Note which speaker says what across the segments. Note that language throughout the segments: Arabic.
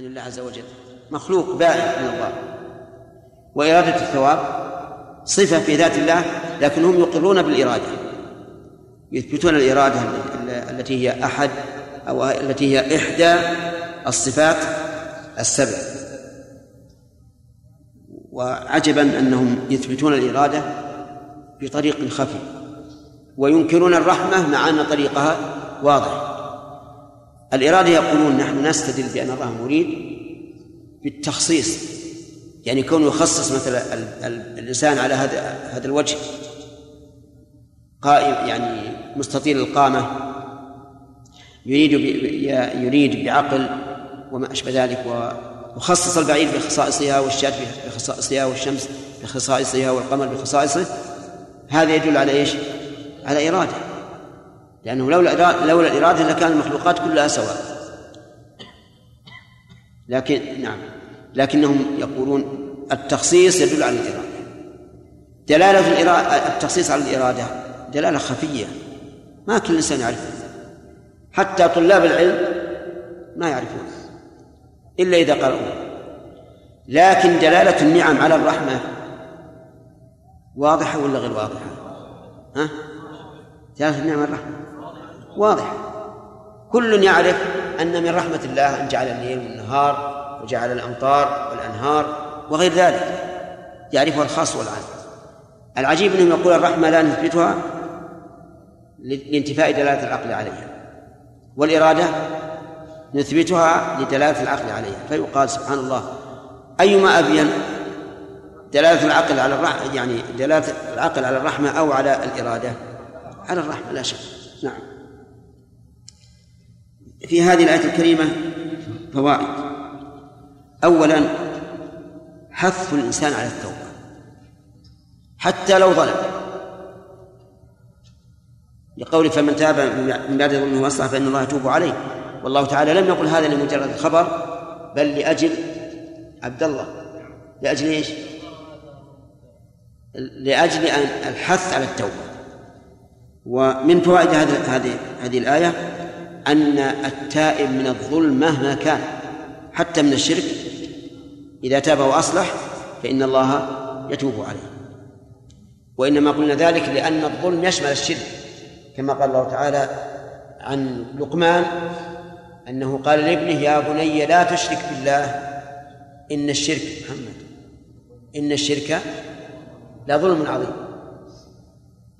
Speaker 1: عن الله عز وجل. مخلوق بائن من الله. وإرادة الثواب. صفة في ذات الله لكنهم يقرون بالإرادة. يثبتون الإرادة التي هي أحد أو التي هي إحدى الصفات السبع. وعجبا أنهم يثبتون الإرادة بطريق خفي. وينكرون الرحمة مع أن طريقها واضح. الإرادة يقولون نحن نستدل بأن الله مريد بالتخصيص يعني كونه يخصص مثلا الإنسان على هذا هذا الوجه. قائم يعني مستطيل القامة. يريد يريد بعقل وما أشبه ذلك ويخصص البعير بخصائصها والشاة بخصائصها والشمس بخصائصها والقمر بخصائصه. هذا يدل على إيش؟ على إرادة. لأنه لولا لولا الإرادة لكان المخلوقات كلها سواء. لكن نعم. لكنهم يقولون التخصيص يدل على الإرادة. دلالة الإرادة التخصيص على الإرادة دلالة خفية. ما كل إنسان يعرفها حتى طلاب العلم ما يعرفون. إلا إذا قرأوا. لكن دلالة النعم على الرحمة واضحة ولا غير واضحة؟ ها؟ دلالة النعم على الرحمة. واضحة كل يعرف أن من رحمة الله أن جعل الليل والنهار وجعل الأمطار والأنهار وغير ذلك. يعرفها الخاص والعام. العجيب أنهم يقول الرحمة لا نثبتها لانتفاء دلالة العقل عليها والإرادة نثبتها لدلالة العقل عليها. فيقال سبحان الله أيما أبين دلالة العقل على الرحمة يعني دلالة العقل على الرحمة أو على الإرادة على الرحمة لا شك. نعم. في هذه الآية الكريمة فوائد. أولا حث الإنسان على التوبة. حتى لو ظلم. لقول فمن تاب من بعد ظلمه وأصلح فإن الله يتوب عليه. والله تعالى لم يقل هذا لمجرد الخبر بل لأجل عبد الله. لأجل إيش؟ لأجل ان الحث على التوبة. ومن فوائد هذه هذه هذه الآية أن التائب من الظلم مهما كان حتى من الشرك. إذا تاب وأصلح فإن الله يتوب عليه. وإنما قلنا ذلك لأن الظلم يشمل الشرك كما قال الله تعالى عن لقمان أنه قال لابنه يا بني لا تشرك بالله إن الشرك محمد إن الشرك لظلم عظيم.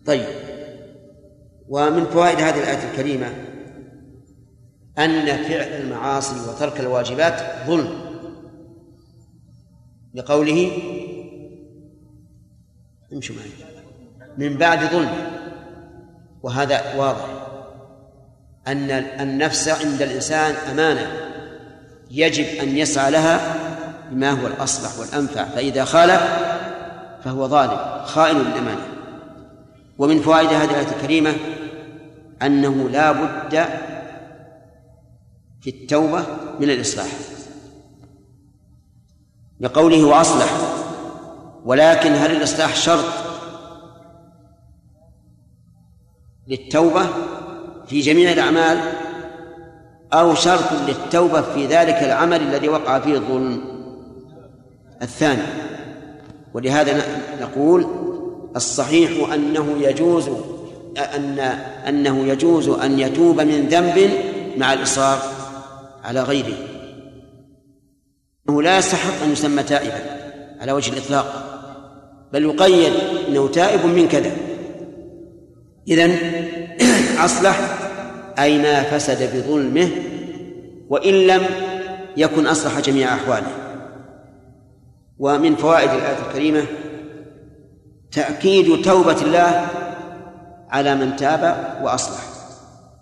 Speaker 1: طيب ومن فوائد هذه الآية الكريمة أن فعل المعاصي وترك الواجبات ظلم. لقوله امشوا معي. من بعد ظلم. وهذا واضح. أن النفس عند الإنسان أمانة. يجب أن يسعى لها بما هو الأصلح والأنفع. فإذا خالف فهو ظالم خائن للأمانة. ومن فوائد هذه الآية الكريمة أنه لا بد في التوبة من الإصلاح. لقوله وأصلح ولكن هل الإصلاح شرط للتوبة في جميع الأعمال أو شرط للتوبة في ذلك العمل الذي وقع فيه الظلم؟ الثاني ولهذا نقول الصحيح أنه يجوز أن أنه يجوز أن يتوب من ذنب مع الإصرار. على غيره. أنه لا يستحق أن يسمى تائبا على وجه الإطلاق. بل يقيد أنه تائب من كذا. إذن أصلح أي ما فسد بظلمه وإن لم يكن أصلح جميع أحواله. ومن فوائد الآية الكريمة تأكيد توبة الله على من تاب وأصلح.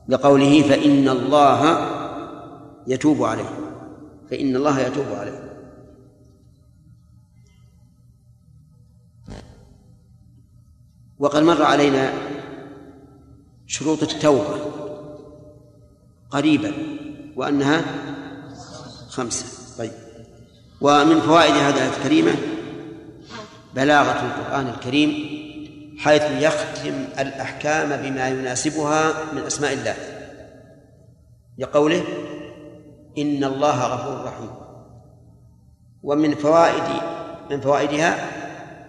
Speaker 1: بقوله فإن الله يتوب عليه. فإن الله يتوب عليه. وقد مر علينا شروط التوبة قريبا وأنها خمسة. طيب. ومن فوائد هذه الآية الكريمة بلاغة القرآن الكريم حيث يختم الأحكام بما يناسبها من أسماء الله. لقوله إن الله غفور رحيم. ومن فوائد من فوائدها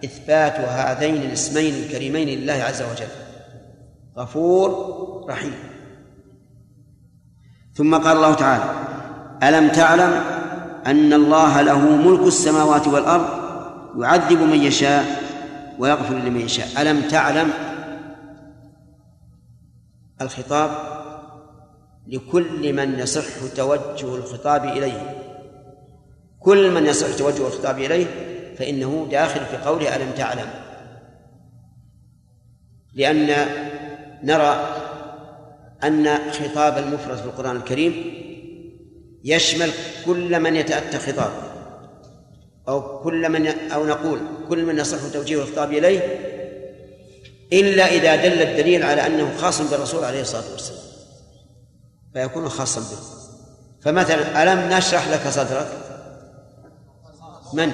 Speaker 1: إثبات هذين الاسمين الكريمين لله عز وجل. غفور رحيم. ثم قال الله تعالى ألم تعلم أن الله له ملك السماوات والأرض يعذب من يشاء ويغفر لمن يشاء. ألم تعلم الخطاب؟ لكل من يصح توجه الخطاب إليه. كل من يصح توجه الخطاب إليه فإنه داخل في قوله ألم تعلم. لأن نرى أن خطاب المفرد في القرآن الكريم يشمل كل من يتأتى خطاب. أو كل من أو نقول كل من يصح توجيه الخطاب إليه إلا إذا دل الدليل على أنه خاص بالرسول عليه الصلاة والسلام. فيكون خاصا به فمثلا ألم نشرح لك صدرك؟ من؟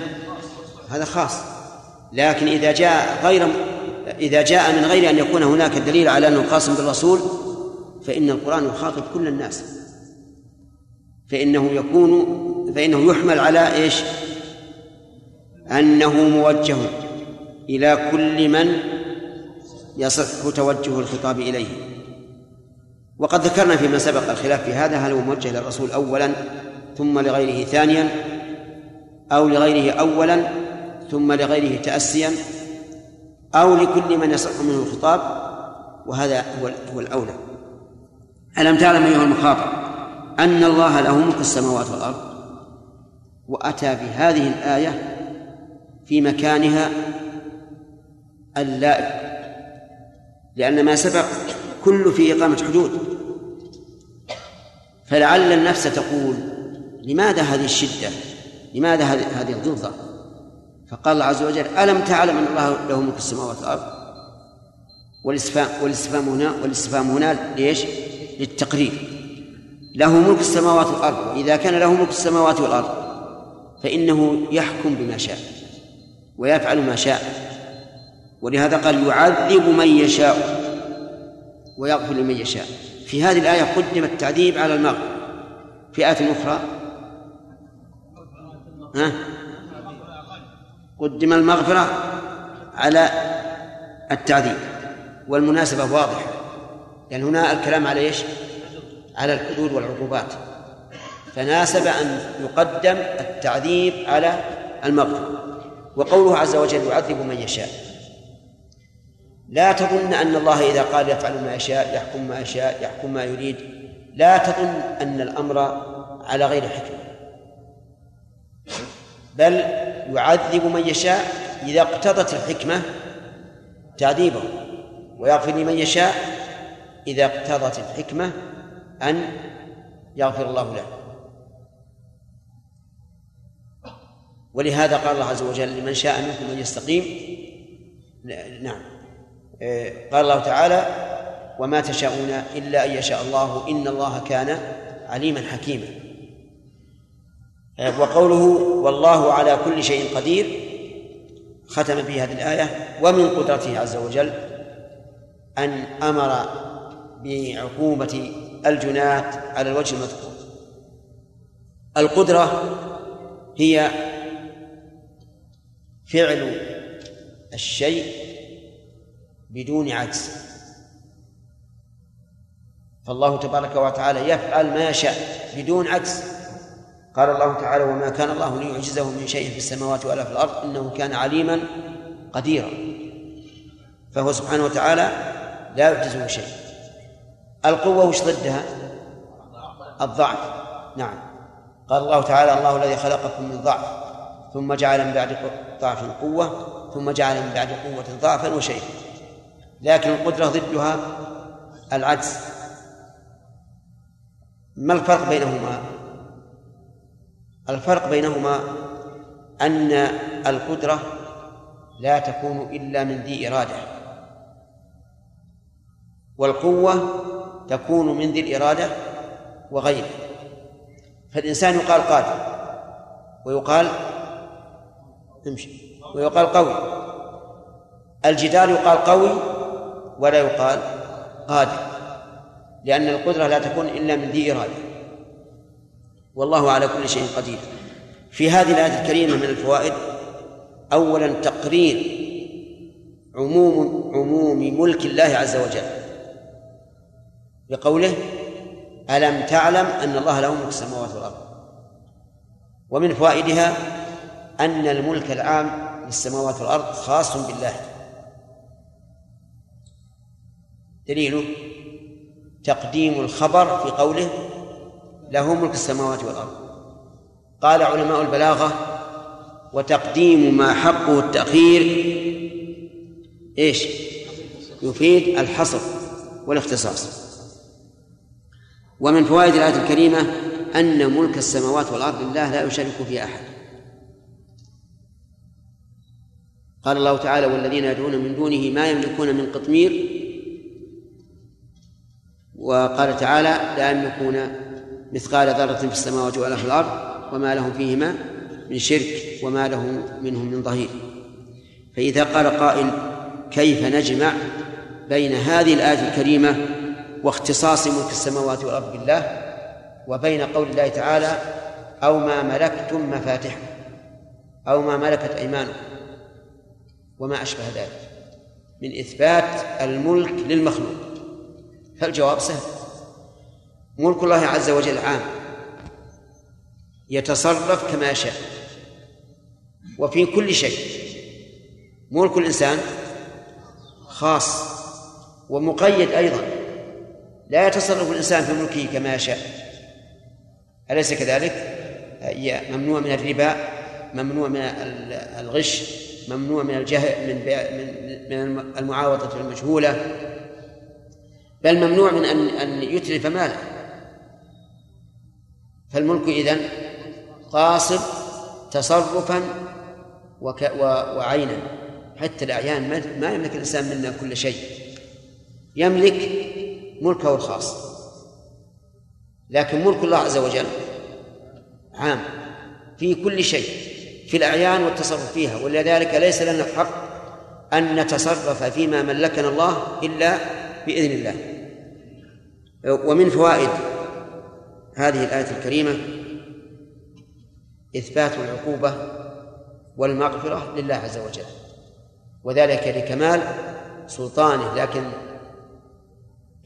Speaker 1: هذا خاص. لكن إذا جاء غير إذا جاء من غير أن يكون هناك دليل على أنه خاص بالرسول فإن القرآن يخاطب كل الناس. فإنه يكون فإنه يحمل على إيش؟ أنه موجه إلى كل من يصح توجه الخطاب إليه. وقد ذكرنا فيما سبق الخلاف في هذا هل هو موجه للرسول أولا ثم لغيره ثانيا أو لغيره أولا ثم لغيره تأسيا أو لكل من يصح منه الخطاب؟ وهذا هو هو الأولى. ألم تعلم أيها المخاطب أن الله له ملك السماوات والأرض؟ وأتى بهذه الآية في مكانها اللائق لأن ما سبق كل في إقامة حدود. فلعل النفس تقول لماذا هذه الشدة؟ لماذا هذه الغلظة؟ فقال الله عز وجل ألم تعلم أن الله له ملك السماوات والأرض؟ والاستفهام والاستفهام هنا والاستفهام هنا ليش؟ للتقرير. له ملك السماوات والأرض وإذا كان له ملك السماوات والأرض فإنه يحكم بما شاء ويفعل ما شاء. ولهذا قال يعذب من يشاء. ويغفر لمن يشاء. في هذه الآية قدم التعذيب على المغفرة. في آية أخرى ها؟ قدم المغفرة على التعذيب. والمناسبة واضحة لأن هنا الكلام على إيش؟ على الحدود والعقوبات. فناسب أن يقدم التعذيب على المغفرة. وقوله عز وجل يعذب من يشاء. لا تظن أن الله إذا قال يفعل ما يشاء يحكم ما يشاء يحكم ما يريد. لا تظن أن الأمر على غير حكمة. بل يعذب من يشاء إذا اقتضت الحكمة تعذيبه ويغفر لمن يشاء إذا اقتضت الحكمة أن يغفر الله له. ولهذا قال الله عز وجل لمن شاء منكم أن يستقيم. نعم. قال الله تعالى وما تشاءون إلا أن يشاء الله إن الله كان عليما حكيما. وقوله والله على كل شيء قدير ختم به هذه الآية ومن قدرته عز وجل أن أمر بعقوبة الجنات على الوجه المذكور. القدرة هي فعل الشيء بدون عجز. فالله تبارك وتعالى يفعل ما يشاء بدون عجز. قال الله تعالى وما كان الله ليعجزه من شيء في السماوات ولا في الأرض إنه كان عليما قديرا. فهو سبحانه وتعالى لا يعجزه شيء. القوة وش ضدها؟ الضعف. نعم. قال الله تعالى الله الذي خلقكم من ضعف ثم جعل من بعد ضعف قوة ثم جعل من بعد قوة ضعفا وشيئا لكن القدرة ضدها العجز. ما الفرق بينهما؟ الفرق بينهما أن القدرة لا تكون إلا من ذي إرادة والقوة تكون من ذي الإرادة وغيره. فالإنسان يقال قادر ويقال امشي ويقال قوي. الجدار يقال قوي ولا يقال قادر لأن القدرة لا تكون إلا من ذي إرادة. والله على كل شيء قدير. في هذه الآية الكريمة من الفوائد أولا تقرير عموم عموم ملك الله عز وجل. بقوله ألم تعلم أن الله له ملك السماوات والأرض؟ ومن فوائدها أن الملك العام للسماوات والأرض خاص بالله. دليله تقديم الخبر في قوله له ملك السماوات والأرض. قال علماء البلاغة وتقديم ما حقه التأخير إيش؟ يفيد الحصر والاختصاص. ومن فوائد الآية الكريمة أن ملك السماوات والأرض لله لا يشارك فيه أحد. قال الله تعالى والذين يدعون من دونه ما يملكون من قطمير وقال تعالى لا يملكون مثقال ذرة في السماوات ولا في الأرض وما لهم فيهما من شرك وما له منهم من ظهير. فإذا قال قائل كيف نجمع بين هذه الآية الكريمة واختصاص ملك السماوات والأرض بالله وبين قول الله تعالى أو ما ملكتم مفاتحه أو ما ملكت أيمانكم وما أشبه ذلك من إثبات الملك للمخلوق. فالجواب سهل. ملك الله عز وجل عام. يتصرف كما يشاء وفي كل شيء. ملك الإنسان خاص ومقيد أيضا. لا يتصرف الإنسان في ملكه كما يشاء أليس كذلك؟ ممنوع من الربا ممنوع من الغش ممنوع من الجهل من من المعاوضة المجهولة. بل ممنوع من أن أن يتلف ماله. فالملك إذن قاصر تصرفا وك وعينا. حتى الأعيان ما يملك الإنسان منا كل شيء. يملك ملكه الخاص. لكن ملك الله عز وجل عام في كل شيء في الأعيان والتصرف فيها. ولذلك ليس لنا الحق أن نتصرف فيما ملكنا الله إلا بإذن الله. ومن فوائد هذه الآية الكريمة إثبات العقوبة والمغفرة لله عز وجل وذلك لكمال سلطانه لكن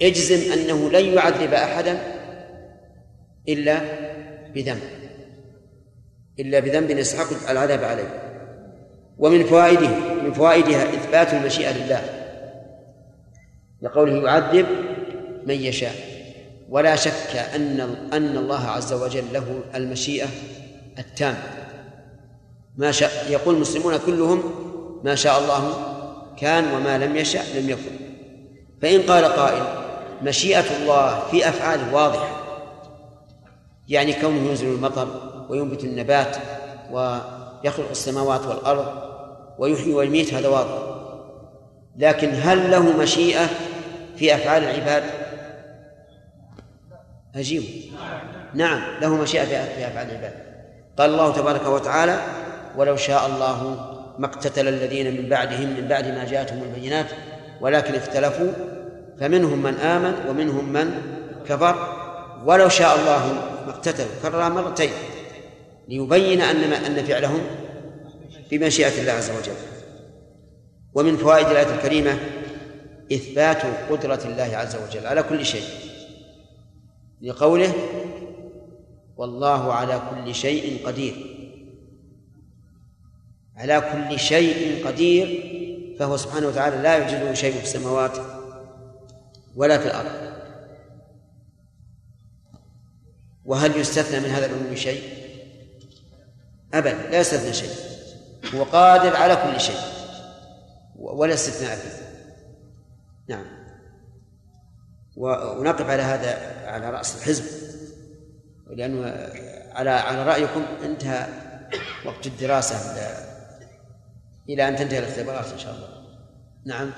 Speaker 1: اجزم أنه لن يعذب أحدا إلا بذنب إلا بذنب يستحق العذاب عليه. ومن فوائده من فوائدها إثبات المشيئة لله لقوله يعذب من يشاء. ولا شك أن أن الله عز وجل له المشيئة التامة. ما شاء يقول المسلمون كلهم ما شاء الله كان وما لم يشاء لم يكن. فإن قال قائل مشيئة الله في أفعاله واضحة يعني كونه ينزل المطر وينبت النبات ويخلق السماوات والأرض ويحيي ويميت هذا واضح. لكن هل له مشيئة في أفعال العباد؟ أجيب. نعم له مشيئة في أفعال العباد. قال الله تبارك وتعالى ولو شاء الله ما اقتتل الذين من بعدهم من بعد ما جاءتهم البينات ولكن اختلفوا فمنهم من آمن ومنهم من كفر. ولو شاء الله ما اقتتلوا كررها مرتين ليبين أن أن فعلهم بمشيئة الله عز وجل. ومن فوائد الآية الكريمة إثبات قدرة الله عز وجل على كل شيء. لقوله والله على كل شيء قدير. على كل شيء قدير فهو سبحانه وتعالى لا يوجد شيء في السماوات ولا في الأرض. وهل يستثنى من هذا العموم شيء؟ أبدا لا يستثنى شيء. هو قادر على كل شيء ولا استثناء فيه. نعم. ونقف على هذا على رأس الحزب. لأنه على على رأيكم انتهى وقت الدراسة إلى أن تنتهي الاختبارات إن شاء الله. نعم.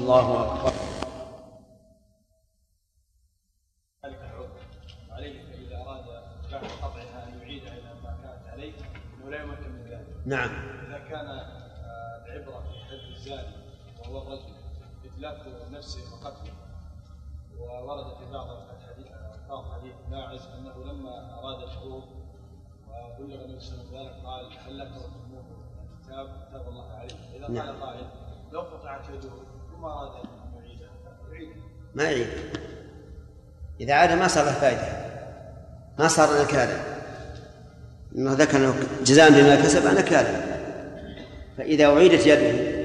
Speaker 1: الله أكبر. نعم.
Speaker 2: إذا كان آه، العبرة في حد الزاني وهو الرجل إتلاف نفسه وقتله وورد في بعض الحديث بعض حديث ماعز أنه لما أراد الخروج وبلغ النبي صلى الله عليه وسلم ذلك قال هل لك تركتموه كتاب كتاب الله عليه إذا قال نعم. قائل لو قطعت يده ثم أراد أن يعيده يعيده.
Speaker 1: ما يعيد. إذا عاد ما صار له فائدة. ما صار نكالا إنه ذكر جزاء بما كسب نكالا فإذا أعيدت يده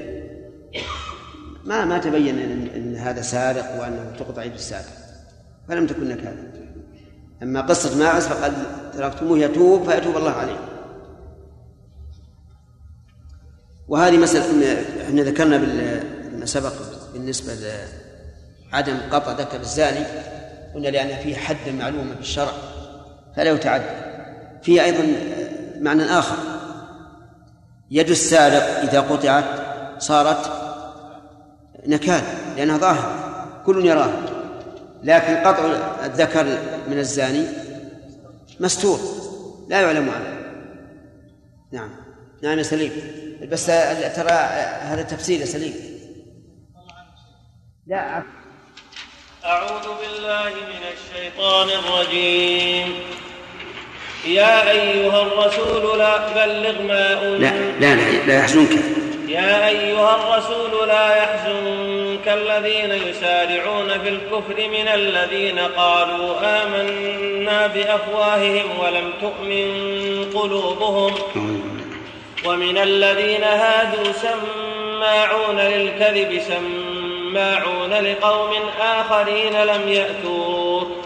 Speaker 1: ما ما تبين ان, إن هذا سارق وأنه تقطع يد السارق. فلم تكن نكالا أما قصة ماعز فقد تركتموه يتوب فيتوب الله عليه. وهذه مسألة إحنا ذكرنا بما سبق بالنسبة لعدم قطع ذكر الزاني قلنا لأن فيه معلوما في الشرع فلا يتعدى فيه أيضا معنى آخر. يد السارق إذا قطعت صارت نكال لأنها ظاهرة كل يراها. لكن قطع الذكر من الزاني مستور لا يعلم عنه. نعم. نعم يا سليم. بس ترى هذا تفسير يا سليم.
Speaker 3: لا. أعوذ بالله من الشيطان الرجيم. يا أيها الرسول لا بلغ ما أنزل
Speaker 1: لا لا لا, لا يحزنك.
Speaker 3: يا أيها الرسول لا يحزنك الذين يسارعون في الكفر من الذين قالوا آمنا بأفواههم ولم تؤمن قلوبهم. ومن الذين هادوا سماعون للكذب سماعون لقوم آخرين لم يأتوك.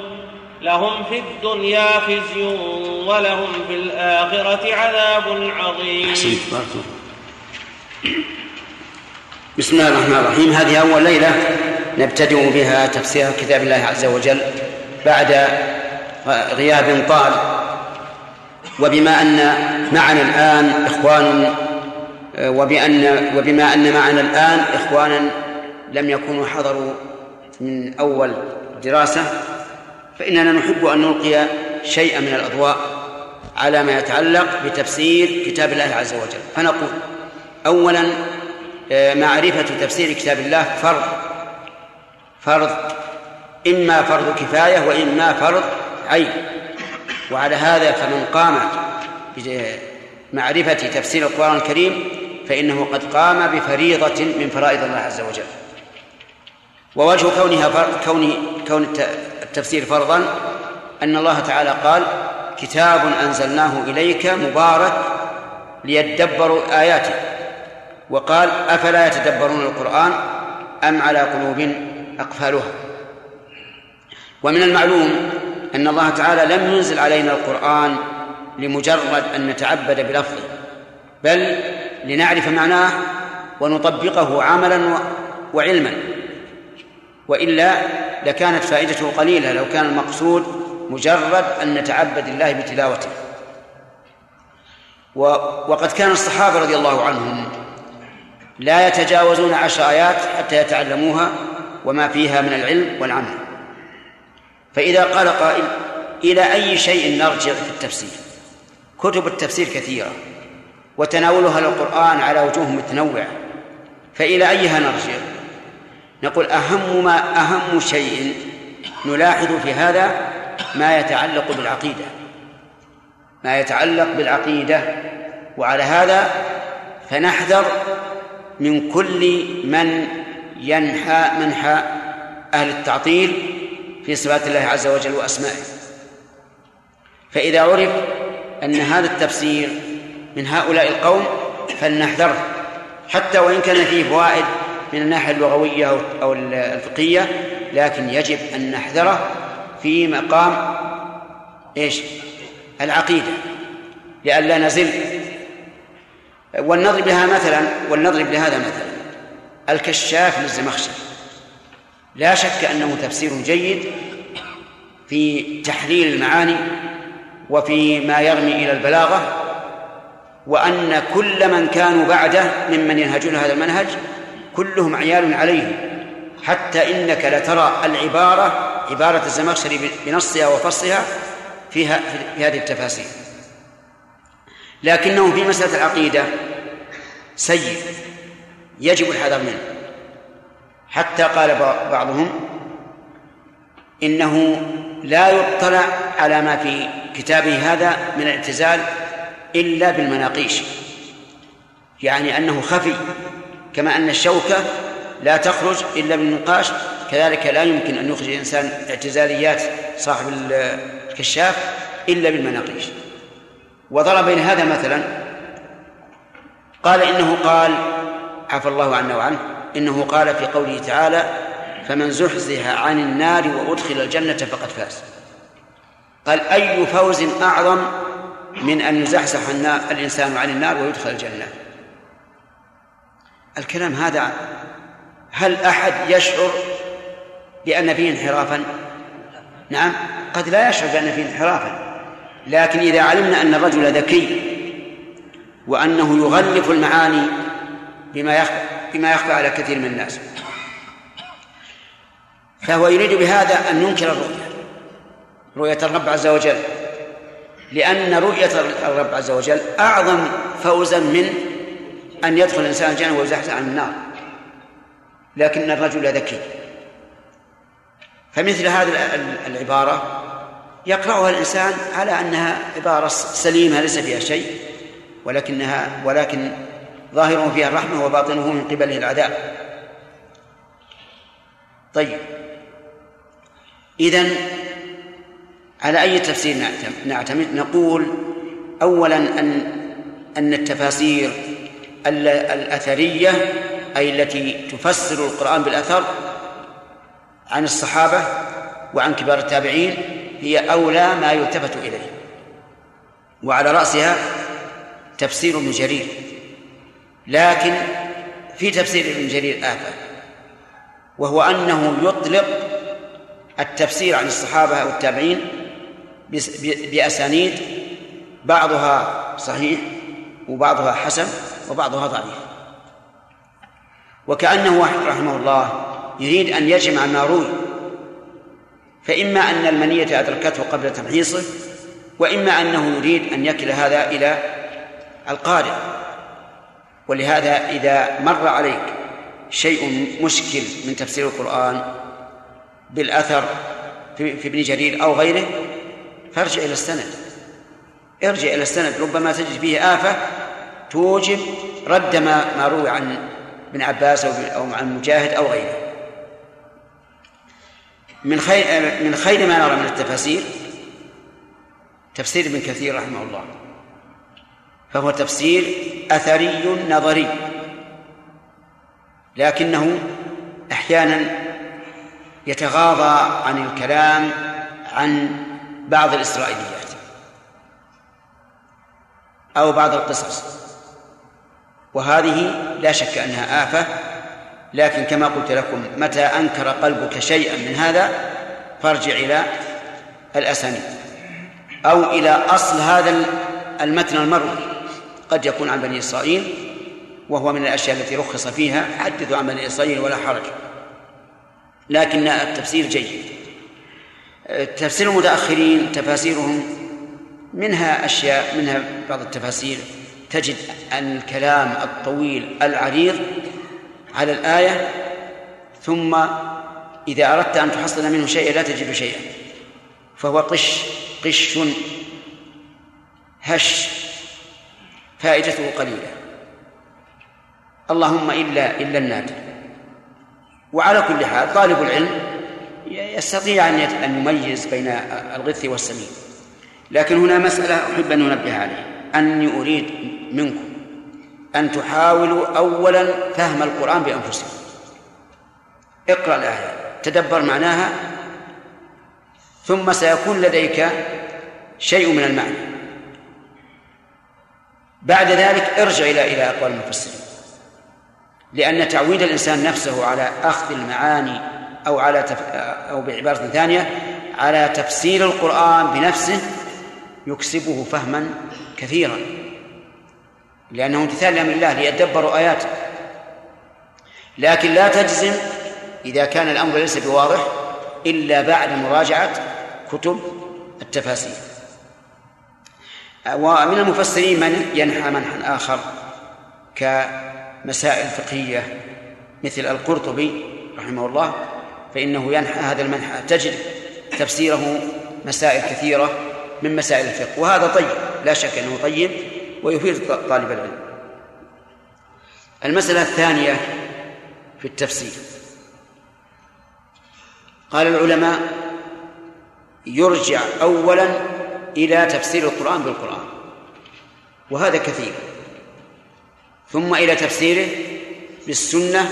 Speaker 3: لهم في الدنيا خزي ولهم في الآخرة عذاب عظيم.
Speaker 1: بسم الله الرحمن الرحيم. هذه أول ليلة نبتدئ بها تفسير كتاب الله عز وجل بعد غياب طال وبما أن معنا الآن إخوان وبأن وبما أن معنا الآن إخوانا لم يكونوا حضروا من أول دراسة. فإننا نحب أن نلقي شيئا من الأضواء على ما يتعلق بتفسير كتاب الله عز وجل. فنقول أولا آه، معرفة تفسير كتاب الله فرض. فرض إما فرض كفاية وإما فرض عين. وعلى هذا فمن قام بمعرفة تفسير القرآن الكريم فإنه قد قام بفريضة من فرائض الله عز وجل. ووجه كونها فرض كون كون التفسير فرضا أن الله تعالى قال كتاب أنزلناه إليك مبارك ليدبروا آياته. وقال أفلا يتدبرون القرآن أم على قلوب أقفالها؟ ومن المعلوم أن الله تعالى لم ينزل علينا القرآن لمجرد أن نتعبد بلفظه بل لنعرف معناه ونطبقه عملا وعلما وإلا لكانت فائدته قليلة لو كان المقصود مجرد أن نتعبد الله بتلاوته. وقد كان الصحابة رضي الله عنهم لا يتجاوزون عشر آيات حتى يتعلموها وما فيها من العلم والعمل. فإذا قال قائل إلى أي شيء نرجع في التفسير؟ كتب التفسير كثيرة وتناولها للقرآن على وجوه متنوعة فإلى أيها نرجع؟ نقول أهم ما أهم شيء نلاحظ في هذا ما يتعلق بالعقيدة ما يتعلق بالعقيدة وعلى هذا فنحذر من كل من ينحى منحى أهل التعطيل في صفات الله عز وجل وأسمائه. فإذا عرف أن هذا التفسير من هؤلاء القوم فلنحذره حتى وإن كان فيه فوائد من الناحية اللغوية أو الفقهية لكن يجب أن نحذره في مقام إيش؟ العقيدة لئلا نزل. ولنضرب لها مثلا ولنضرب لهذا مثلا. الكشاف للزمخشري. لا شك أنه تفسير جيد في تحليل المعاني وفي ما يرمي إلى البلاغة وأن كل من كانوا بعده ممن ينهجون هذا المنهج كلهم عيال عليه حتى إنك لترى العبارة عبارة الزمخشري بنصها وفصلها فيها في هذه التفاسير لكنه في مسألة العقيدة سيء يجب الحذر منه. حتى قال بعضهم إنه لا يطلع على ما في كتابه هذا من الاعتزال إلا بالمناقيش. يعني أنه خفي. كما أن الشوكة لا تخرج إلا بالنقاش كذلك لا يمكن أن يخرج الإنسان اعتزاليات صاحب الكشاف إلا بالمناقيش. وضرب بين هذا مثلا قال إنه قال عفى الله عنا وعنه إنه قال في قوله تعالى فمن زحزح عن النار وأدخل الجنة فقد فاز. قال أي فوز أعظم من أن يزحزح الإنسان عن النار ويدخل الجنة؟ الكلام هذا هل أحد يشعر بأن فيه انحرافا؟ نعم قد لا يشعر بأن فيه انحرافا لكن إذا علمنا أن الرجل ذكي وأنه يغلف المعاني بما يخفى بما يخفى على كثير من الناس فهو يريد بهذا أن ينكر الرؤية رؤية الرب عز وجل لأن رؤية الرب عز وجل أعظم فوزا من أن يدخل الإنسان الجنة ويزحزح عن النار. لكن الرجل ذكي. فمثل هذه العبارة يقرأها الإنسان على أنها عبارة سليمة ليس فيها شيء ولكنها ولكن ظاهره فيها الرحمة وباطنه من قبله العذاب. طيب. إذن على أي تفسير نعتمد؟ نقول أولا أن أن التفاسير الأثرية أي التي تفسر القرآن بالأثر عن الصحابة وعن كبار التابعين هي أولى ما يلتفت إليه. وعلى رأسها تفسير ابن جرير. لكن في تفسير ابن جرير آفة وهو أنه يطلق التفسير عن الصحابة والتابعين بأسانيد بعضها صحيح وبعضها حسن. وبعضها ضعيف. وكأنه رحمه الله يريد أن يجمع ما روي. فإما أن المنية أدركته قبل تمحيصه وإما أنه يريد أن يكل هذا إلى القارئ. ولهذا إذا مر عليك شيء مشكل من تفسير القرآن بالأثر في ابن جرير أو غيره فارجع إلى السند. ارجع إلى السند ربما تجد فيه آفة توجب رد ما ما روي عن ابن عباس أو أو عن مجاهد أو غيره. من خير من خير ما نرى من التفاسير تفسير ابن كثير رحمه الله فهو تفسير أثري نظري لكنه أحيانا يتغاضى عن الكلام عن بعض الإسرائيليات أو بعض القصص. وهذه لا شك أنها آفة لكن كما قلت لكم متى أنكر قلبك شيئا من هذا فارجع إلى الأسانيد أو إلى أصل هذا المتن المروي. قد يكون عن بني إسرائيل وهو من الأشياء التي رخص فيها حدثوا عن بني إسرائيل ولا حرج. لكن التفسير جيد. تفسير المتأخرين تفاسيرهم منها أشياء منها بعض التفاسير. تجد أن الكلام الطويل العريض على الآية ثم إذا أردت أن تحصل منه شيئا لا تجد شيئا. فهو قش قش هش فائدته قليلة. اللهم إلا إلا النادر. وعلى كل حال طالب العلم يستطيع أن يميز بين الغث والسمين لكن هنا مسألة أحب أن أنبه عليها أني أريد منكم أن تحاولوا أولا فهم القرآن بأنفسكم. اقرأ الآية تدبر معناها ثم سيكون لديك شيء من المعنى. بعد ذلك ارجع إلى إلى أقوال المفسرين. لأن تعويد الإنسان نفسه على أخذ المعاني أو على تف... أو بعبارة ثانية على تفسير القرآن بنفسه يكسبه فهما كثيرا. لأنه امتثال لأمر الله ليدبروا آياته. لكن لا تجزم إذا كان الأمر ليس بواضح إلا بعد مراجعة كتب التفاسير. ومن المفسرين من ينحى منحا آخر كمسائل فقهية مثل القرطبي رحمه الله فإنه ينحى هذا المنحى تجد تفسيره مسائل كثيرة من مسائل الفقه وهذا طيب لا شك أنه طيب ويفيد طالب العلم. المسألة الثانية في التفسير. قال العلماء يرجع أولا إلى تفسير القرآن بالقرآن وهذا كثير. ثم إلى تفسيره بالسنة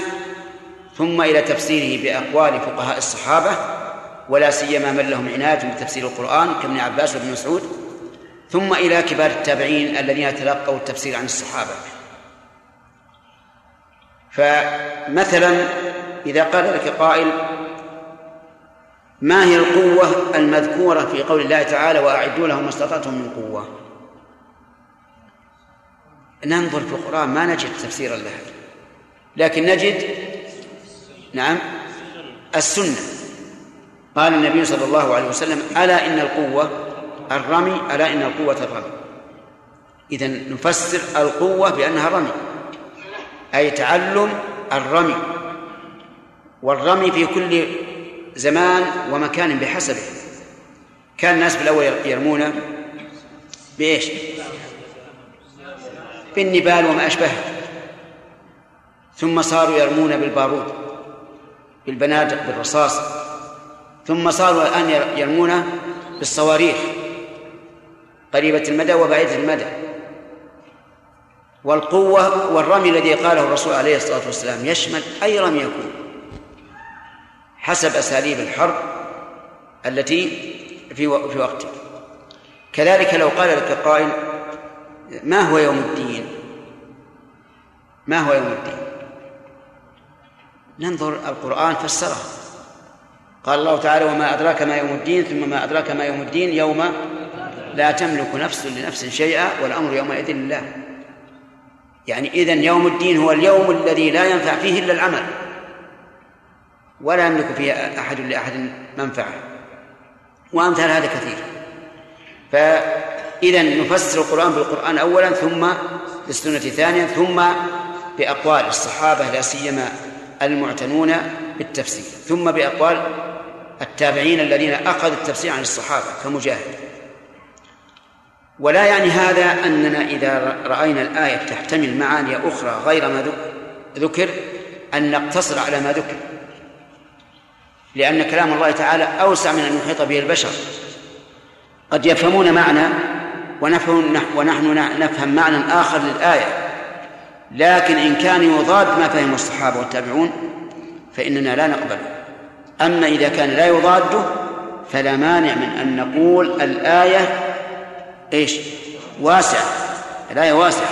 Speaker 1: ثم إلى تفسيره بأقوال فقهاء الصحابة ولا سيما من لهم عناية بتفسير القرآن كابن عباس وابن مسعود. ثم إلى كبار التابعين الذين تلقوا التفسير عن الصحابة. فمثلا إذا قال لك قائل ما هي القوة المذكورة في قول الله تعالى وأعدوا لهم ما استطعتم من قوة؟ ننظر في القرآن ما نجد تفسيرا لها. لكن نجد نعم السنة. قال النبي صلى الله عليه وسلم ألا إن القوة الرمي ألا إن القوة الرمي. إذا نفسر القوة بأنها الرمي أي تعلم الرمي. والرمي في كل زمان ومكان بحسبه. كان الناس بالأول يرمون بإيش؟ بالنبال وما أشبهه ثم صاروا يرمون بالبارود بالبنادق بالرصاص. ثم صاروا الآن يرمون بالصواريخ. قريبة المدى وبعيدة المدى. والقوة والرمي الذي قاله الرسول عليه الصلاة والسلام يشمل أي رمي يكون. حسب أساليب الحرب التي في في وقته. كذلك لو قال لك قائل ما هو يوم الدين؟ ما هو يوم الدين؟ ننظر القرآن فسره. قال الله تعالى وما أدراك ما يوم الدين ثم ما أدراك ما يوم الدين يوم لا تملك نفس لنفس شيئا والأمر يومئذ لله. يعني إذن يوم الدين هو اليوم الذي لا ينفع فيه إلا العمل. ولا يملك فيه أحد لأحد منفعة. وأمثال هذا كثير. فإذا نفسر القرآن بالقرآن أولا ثم بالسنة ثانيا ثم بأقوال الصحابة لا سيما المعتنون بالتفسير. ثم بأقوال التابعين الذين أخذوا التفسير عن الصحابة كمجاهد. ولا يعني هذا أننا إذا رأينا الآية تحتمل معاني أخرى غير ما ذكر أن نقتصر على ما ذكر. لأن كلام الله تعالى أوسع من أن يحيط به البشر. قد يفهمون معنى ونحن نفهم معنى آخر للآية. لكن إن كان يضاد ما فهم الصحابة والتابعون فإننا لا نقبله أما إذا كان لا يضاده فلا مانع من أن نقول الآية إيش؟ واسعة الآية واسعة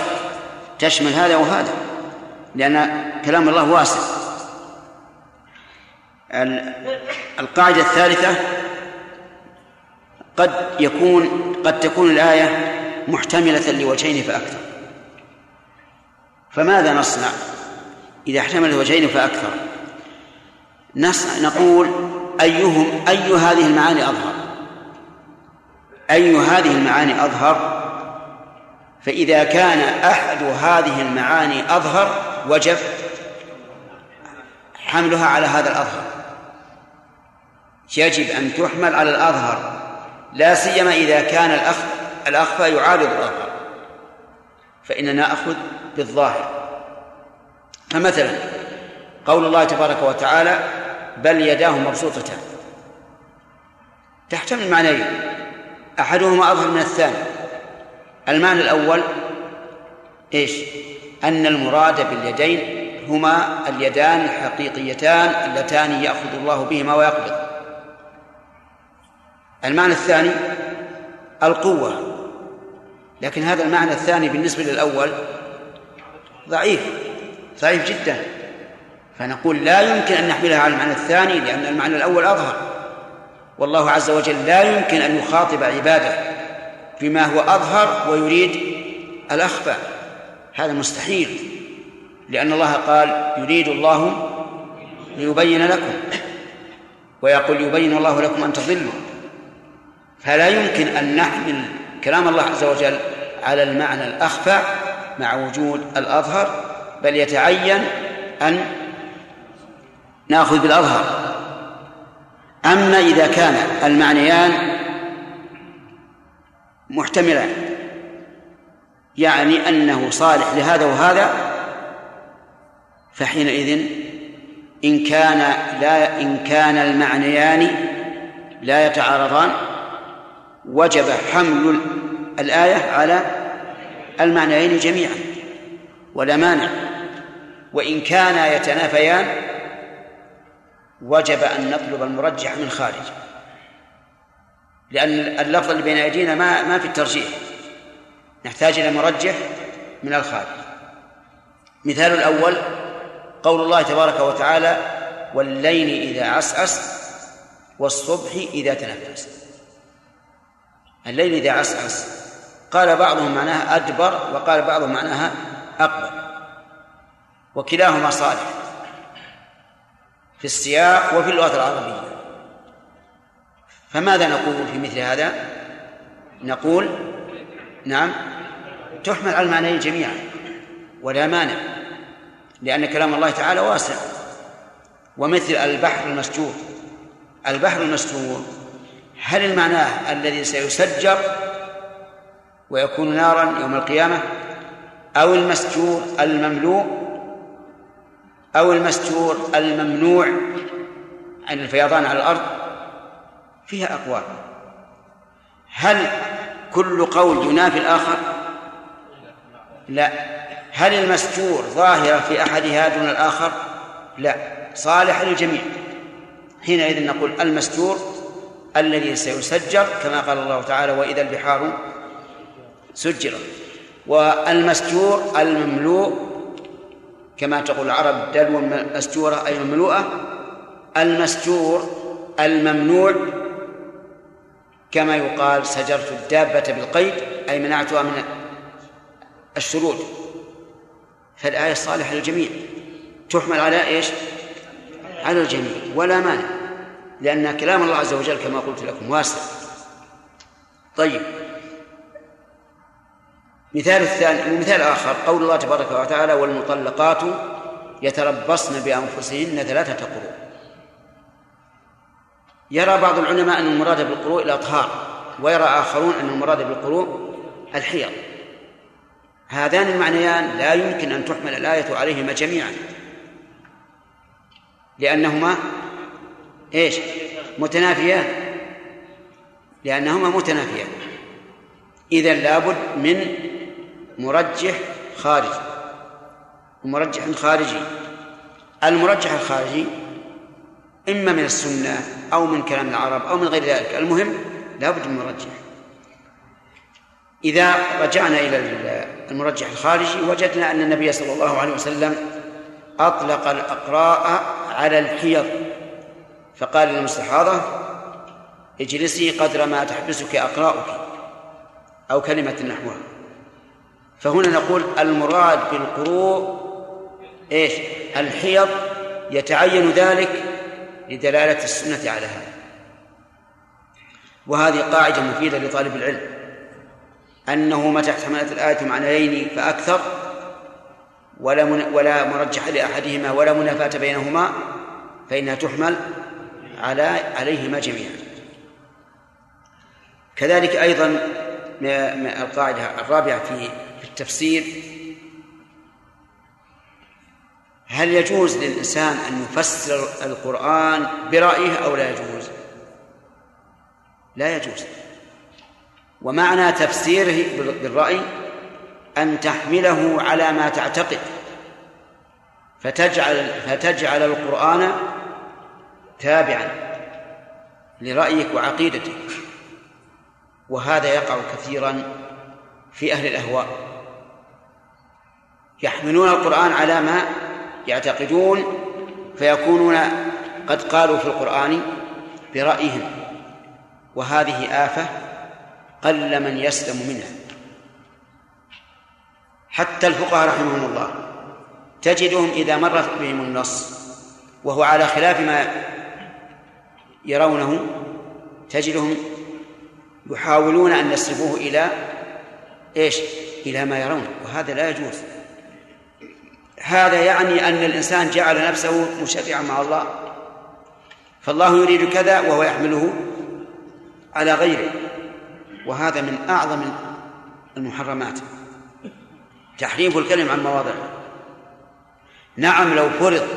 Speaker 1: تشمل هذا وهذا. لأن كلام الله واسع. القاعدة الثالثة قد يكون قد تكون الآية محتملة لوجهين فأكثر. فماذا نصنع إذا احتملت وجهين فأكثر؟ نصنع نقول أيهم أي هذه المعاني أظهر. أي هذه المعاني أظهر؟ فإذا كان أحد هذه المعاني أظهر وجب حملها على هذا الأظهر. يجب أن تحمل على الأظهر لا سيما إذا كان الأخ الأخفى يعارض الأظهر. فإننا نأخذ بالظاهر. فمثلا قول الله تبارك وتعالى بل يداه مبسوطتان تحتمل معنيين. أحدهما أظهر من الثاني. المعنى الأول إيش؟ أن المراد باليدين هما اليدان الحقيقيتان اللتان يأخذ الله بهما ويقبض. المعنى الثاني القوة. لكن هذا المعنى الثاني بالنسبة للأول ضعيف ضعيف جدا. فنقول لا يمكن أن نحملها على المعنى الثاني لأن المعنى الأول أظهر. والله عز وجل لا يمكن أن يخاطب عباده بما هو أظهر ويريد الأخفى. هذا مستحيل لأن الله قال يريد الله ليبين لكم ويقول يبين الله لكم أن تضلوا. فلا يمكن أن نحمل كلام الله عز وجل على المعنى الأخفى مع وجود الأظهر بل يتعين أن نأخذ بالأظهر. أما إذا كان المعنيان محتملان يعني أنه صالح لهذا وهذا فحينئذ إن كان لا إن كان المعنيان لا يتعارضان وجب حمل الآية على المعنيين جميعا ولا مانع. وإن كانا يتنافيان وجب أن نطلب المرجح من خارج. لأن اللفظ اللي بين أيدينا ما ما في الترجيح. نحتاج إلى مرجح من الخارج. مثال الأول قول الله تبارك وتعالى والليل إذا عسعس والصبح إذا تنفس. الليل إذا عسعس. قال بعضهم معناها أدبر وقال بعضهم معناها أقبل وكلاهما صالح. في السياق وفي اللغة العربية. فماذا نقول في مثل هذا؟ نقول نعم تحمل على المعنيين جميعا ولا مانع لأن كلام الله تعالى واسع. ومثل البحر المسجور البحر المسجور هل المعنى الذي سيسجر ويكون نارا يوم القيامة؟ أو المسجور المملوء أو المستور الممنوع عن الفيضان على الأرض فيها أقوال. هل كل قول ينافي الآخر؟ لا. هل المستور ظاهرة في أحدها دون الآخر؟ لا. صالح للجميع. حينئذ نقول المستور الذي سيسجر كما قال الله تعالى وإذا البحار سجرت. والمستور المملوء كما تقول العرب دلو مستورة أي مملوءة المستور الممنوع كما يقال سجرت الدابة بالقيد أي منعتها من الشرود فالآية صالحة للجميع. تحمل على إيش؟ على الجميع. ولا مانع لأن كلام الله عز وجل كما قلت لكم واسع. طيب. مثال الثاني مثال آخر قول الله تبارك وتعالى والمطلقات يتربصن بأنفسهن ثلاثة قروء يرى بعض العلماء أن المراد بالقروء الأطهار ويرى آخرون أن المراد بالقروء الحيض. هذان المعنيان لا يمكن أن تحمل الآية عليهما جميعا. لأنهما إيش؟ متنافيان. لأنهما متنافيان. إذا لابد من مرجح خارجي. ومرجح خارجي. المرجح الخارجي إما من السنة أو من كلام العرب أو من غير ذلك. المهم لابد من مرجح. إذا رجعنا إلى المرجح الخارجي وجدنا أن النبي صلى الله عليه وسلم أطلق الأقراء على الحيض. فقال للمستحاضة اجلسي قدر ما تحبسك أقراؤك أو كلمة نحوها. فهنا نقول المراد بالقروء إيش؟ الحيض يتعين ذلك لدلالة السنة على هذا. وهذه قاعدة مفيدة لطالب العلم. أنه متى احتملت الآية معنيين فأكثر ولا من ولا مرجح لأحدهما ولا منافاة بينهما فإنها تحمل على عليهما جميعا. كذلك أيضا القاعدة الرابعة في التفسير. هل يجوز للإنسان أن يفسر القرآن برأيه أو لا يجوز؟ لا يجوز. ومعنى تفسيره بالرأي أن تحمله على ما تعتقد. فتجعل فتجعل القرآن تابعا لرأيك وعقيدتك. وهذا يقع كثيرا في أهل الأهواء. يحملون القرآن على ما يعتقدون فيكونون قد قالوا في القرآن برأيهم. وهذه آفة قل من يسلم منها. حتى الفقهاء رحمهم الله تجدهم إذا مر بهم النص وهو على خلاف ما يرونه تجدهم يحاولون أن يصرفوه إلى إيش؟ إلى ما يرون وهذا لا يجوز. هذا يعني أن الإنسان جعل نفسه مشرعا مع الله. فالله يريد كذا وهو يحمله على غيره. وهذا من أعظم المحرمات. تحريف الكلم عن مواضعه نعم لو فرض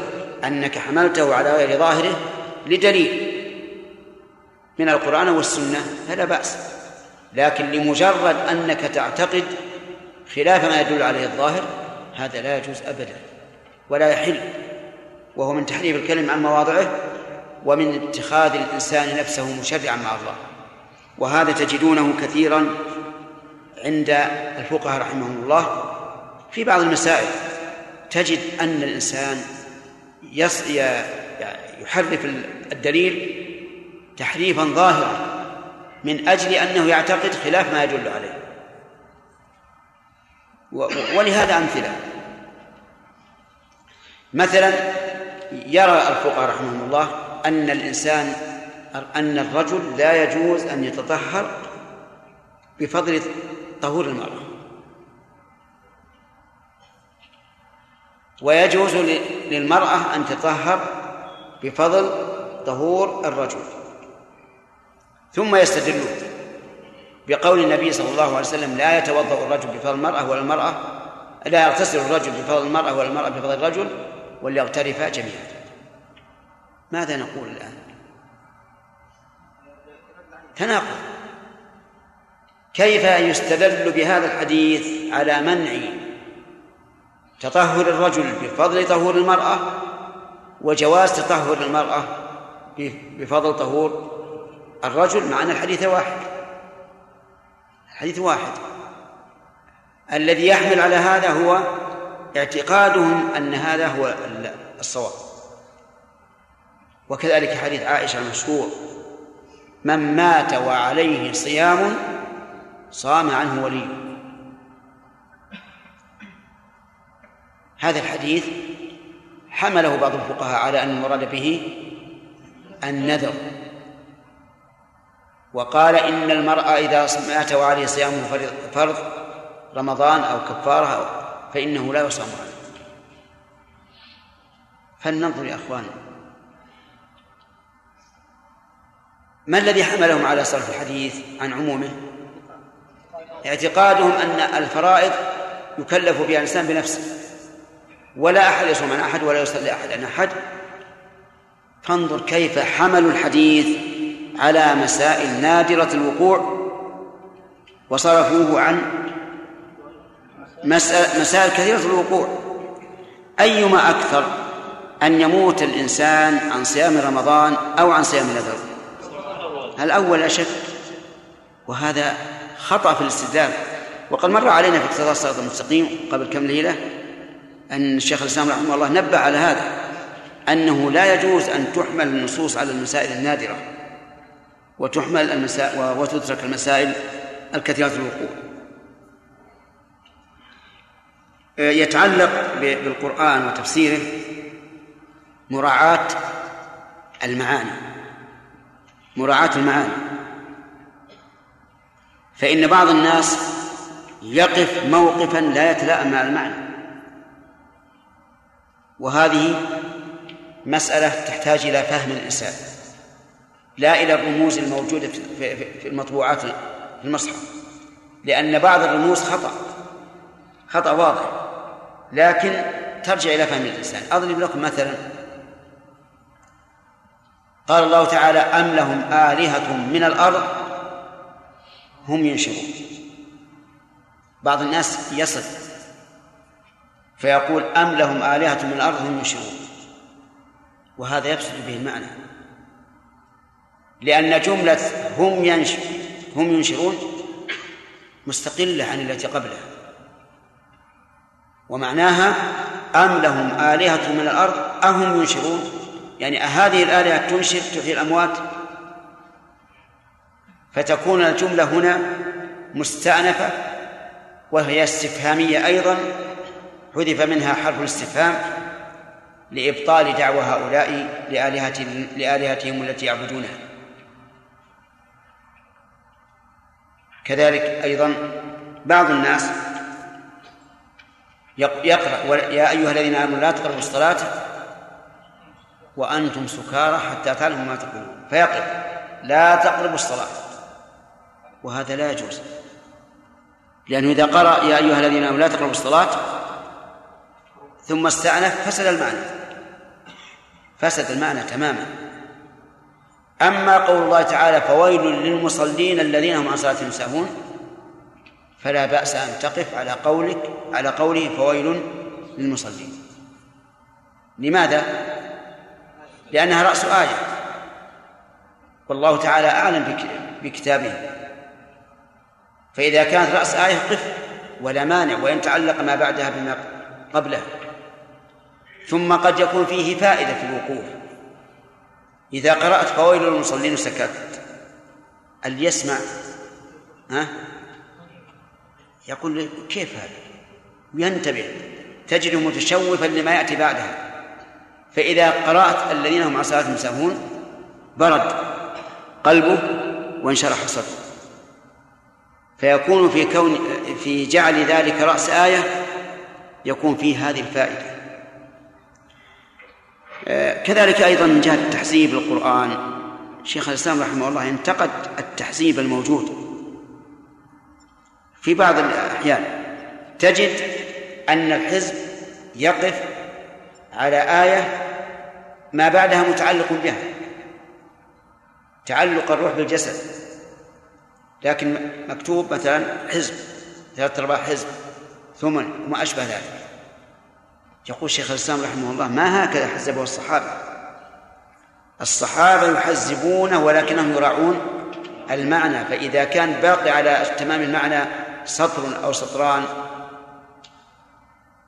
Speaker 1: أنك حملته على غير ظاهره لدليل. من القرآن والسنة فلا بأس. لكن لمجرد أنك تعتقد خلاف ما يدل عليه الظاهر هذا لا يجوز أبدا ولا يحل. وهو من تحريف الكلم عن مواضعه ومن اتخاذ الإنسان نفسه مشرعا مع الله. وهذا تجدونه كثيرا عند الفقهاء رحمهم الله في بعض المسائل. تجد أن الإنسان يحرف الدليل تحريفا ظاهرا من أجل أنه يعتقد خلاف ما يدل عليه. ولهذا أمثلة. مثلا يرى الفقهاء رحمهم الله أن الإنسان أن الرجل لا يجوز أن يتطهر بفضل طهور المرأة. ويجوز للمرأة أن تطهر بفضل طهور الرجل. ثم يستدلون بقول النبي صلى الله عليه وسلم لا يتوضأ الرجل بفضل المرأة ولا المرأة لا يغتسل الرجل بفضل المرأة ولا المرأة بفضل الرجل وليغترفا جميعا. ماذا نقول الآن؟ تناقض. كيف يستدل بهذا الحديث على منع تطهر الرجل بفضل طهور المرأة وجواز تطهر المرأة بفضل طهور الرجل مع أن الحديث واحد. الحديث واحد. الذي يحمل على هذا هو اعتقادهم أن هذا هو الصواب. وكذلك حديث عائشة المشهور من مات وعليه صيام صام عنه ولي. هذا الحديث حمله بعض الفقهاء على أن المراد به النذر. وقال إن المرأة إذا مات وعليه صيام فرض رمضان أو كفارة فإنه لا يصام عنه فلننظر يا أخوان. ما الذي حملهم على صرف الحديث عن عمومه؟ اعتقادهم أن الفرائض يكلف بها الإنسان بنفسه. ولا أحد يصوم عن أحد ولا يصلي أحد عن أحد. فانظر كيف حملوا الحديث على مسائل نادرة الوقوع وصرفوه عن مسائل كثيرة الوقوع. أيما أكثر أن يموت الإنسان عن صيام رمضان أو عن صيام النذر الأول أشد. وهذا خطأ في الاستدلال. وقد مر علينا في اقتضاء الصراط المستقيم قبل كم ليلة أن الشيخ الإسلام رحمه الله نبه على هذا أنه لا يجوز أن تحمل النصوص على المسائل النادرة. وتحمل المسائل وتترك المسائل الكثيرة الوقوع. يتعلق بالقرآن وتفسيره مراعاة المعاني. مراعاة المعاني. فإن بعض الناس يقف موقفا لا يتلائم مع المعنى. وهذه مسألة تحتاج إلى فهم الإنسان. لا إلى الرموز الموجودة في المطبوعات في المصحف. لأن بعض الرموز خطأ. خطأ واضح. لكن ترجع إلى فهم الإنسان. أضرب لكم مثلا. قال الله تعالى أم لهم آلهة من الأرض؟ هم ينشرون. بعض الناس يصف فيقول أم لهم آلهة من الأرض؟ هم ينشرون. وهذا يفسد به المعنى. لأن جملة هم ينشر هم ينشرون مستقلة عن التي قبلها. ومعناها أم لهم آلهة من الأرض أهم ينشرون؟ يعني هذه الآلهة تنشر تحيي الأموات؟ فتكون الجملة هنا مستأنفة وهي استفهامية أيضا حذف منها حرف الاستفهام لإبطال دعوى هؤلاء لآلهتهم التي يعبدونها. كذلك أيضا بعض الناس يقرأ يا أيها الذين آمنوا لا تقربوا الصلاة وأنتم سكارى حتى تعلموا ما تقولون. فيقف لا تقربوا الصلاة. وهذا لا يجوز. لأنه إذا قرأ يا أيها الذين آمنوا لا تقربوا الصلاة ثم استأنف فسد المعنى. فسد المعنى تماما. أما قول الله تعالى فويل للمصلين الذين هم عن صلاتهم ساهون فلا بأس أن تقف على قولك على قوله فويل للمصلين. لماذا؟ لأنها رأس آية. والله تعالى أعلم بكتابه. فإذا كانت رأس آية قف ولا مانع وإن تعلق ما بعدها بما قبلها ثم قد يكون فيه فائدة في الوقوف إذا قرأت فويل للمصلين وسكت اللي يسمع؟ ها؟ يقول كيف هذا؟ وينتبه تجده متشوفا لما يأتي بعدها. فإذا قرأت الذين هم عن صلاتهم ساهون برد قلبه وانشرح صدره. فيكون في كون في جعل ذلك رأس آية يكون فيه هذه الفائدة. كذلك أيضا من جهة تحزيب القرآن. شيخ الإسلام رحمه الله انتقد التحزيب الموجود في بعض الأحيان. تجد أن الحزب يقف على آية ما بعدها متعلق بها تعلق الروح بالجسد لكن مكتوب مثلا حزب ثلاثة أرباع حزب ثمن وما أشبه ذلك. يقول شيخ الإسلام رحمه الله ما هكذا حزبه الصحابة؟ الصحابة يحزبونه ولكنهم يراعون المعنى فإذا كان باقي على تمام المعنى سطر أو سطران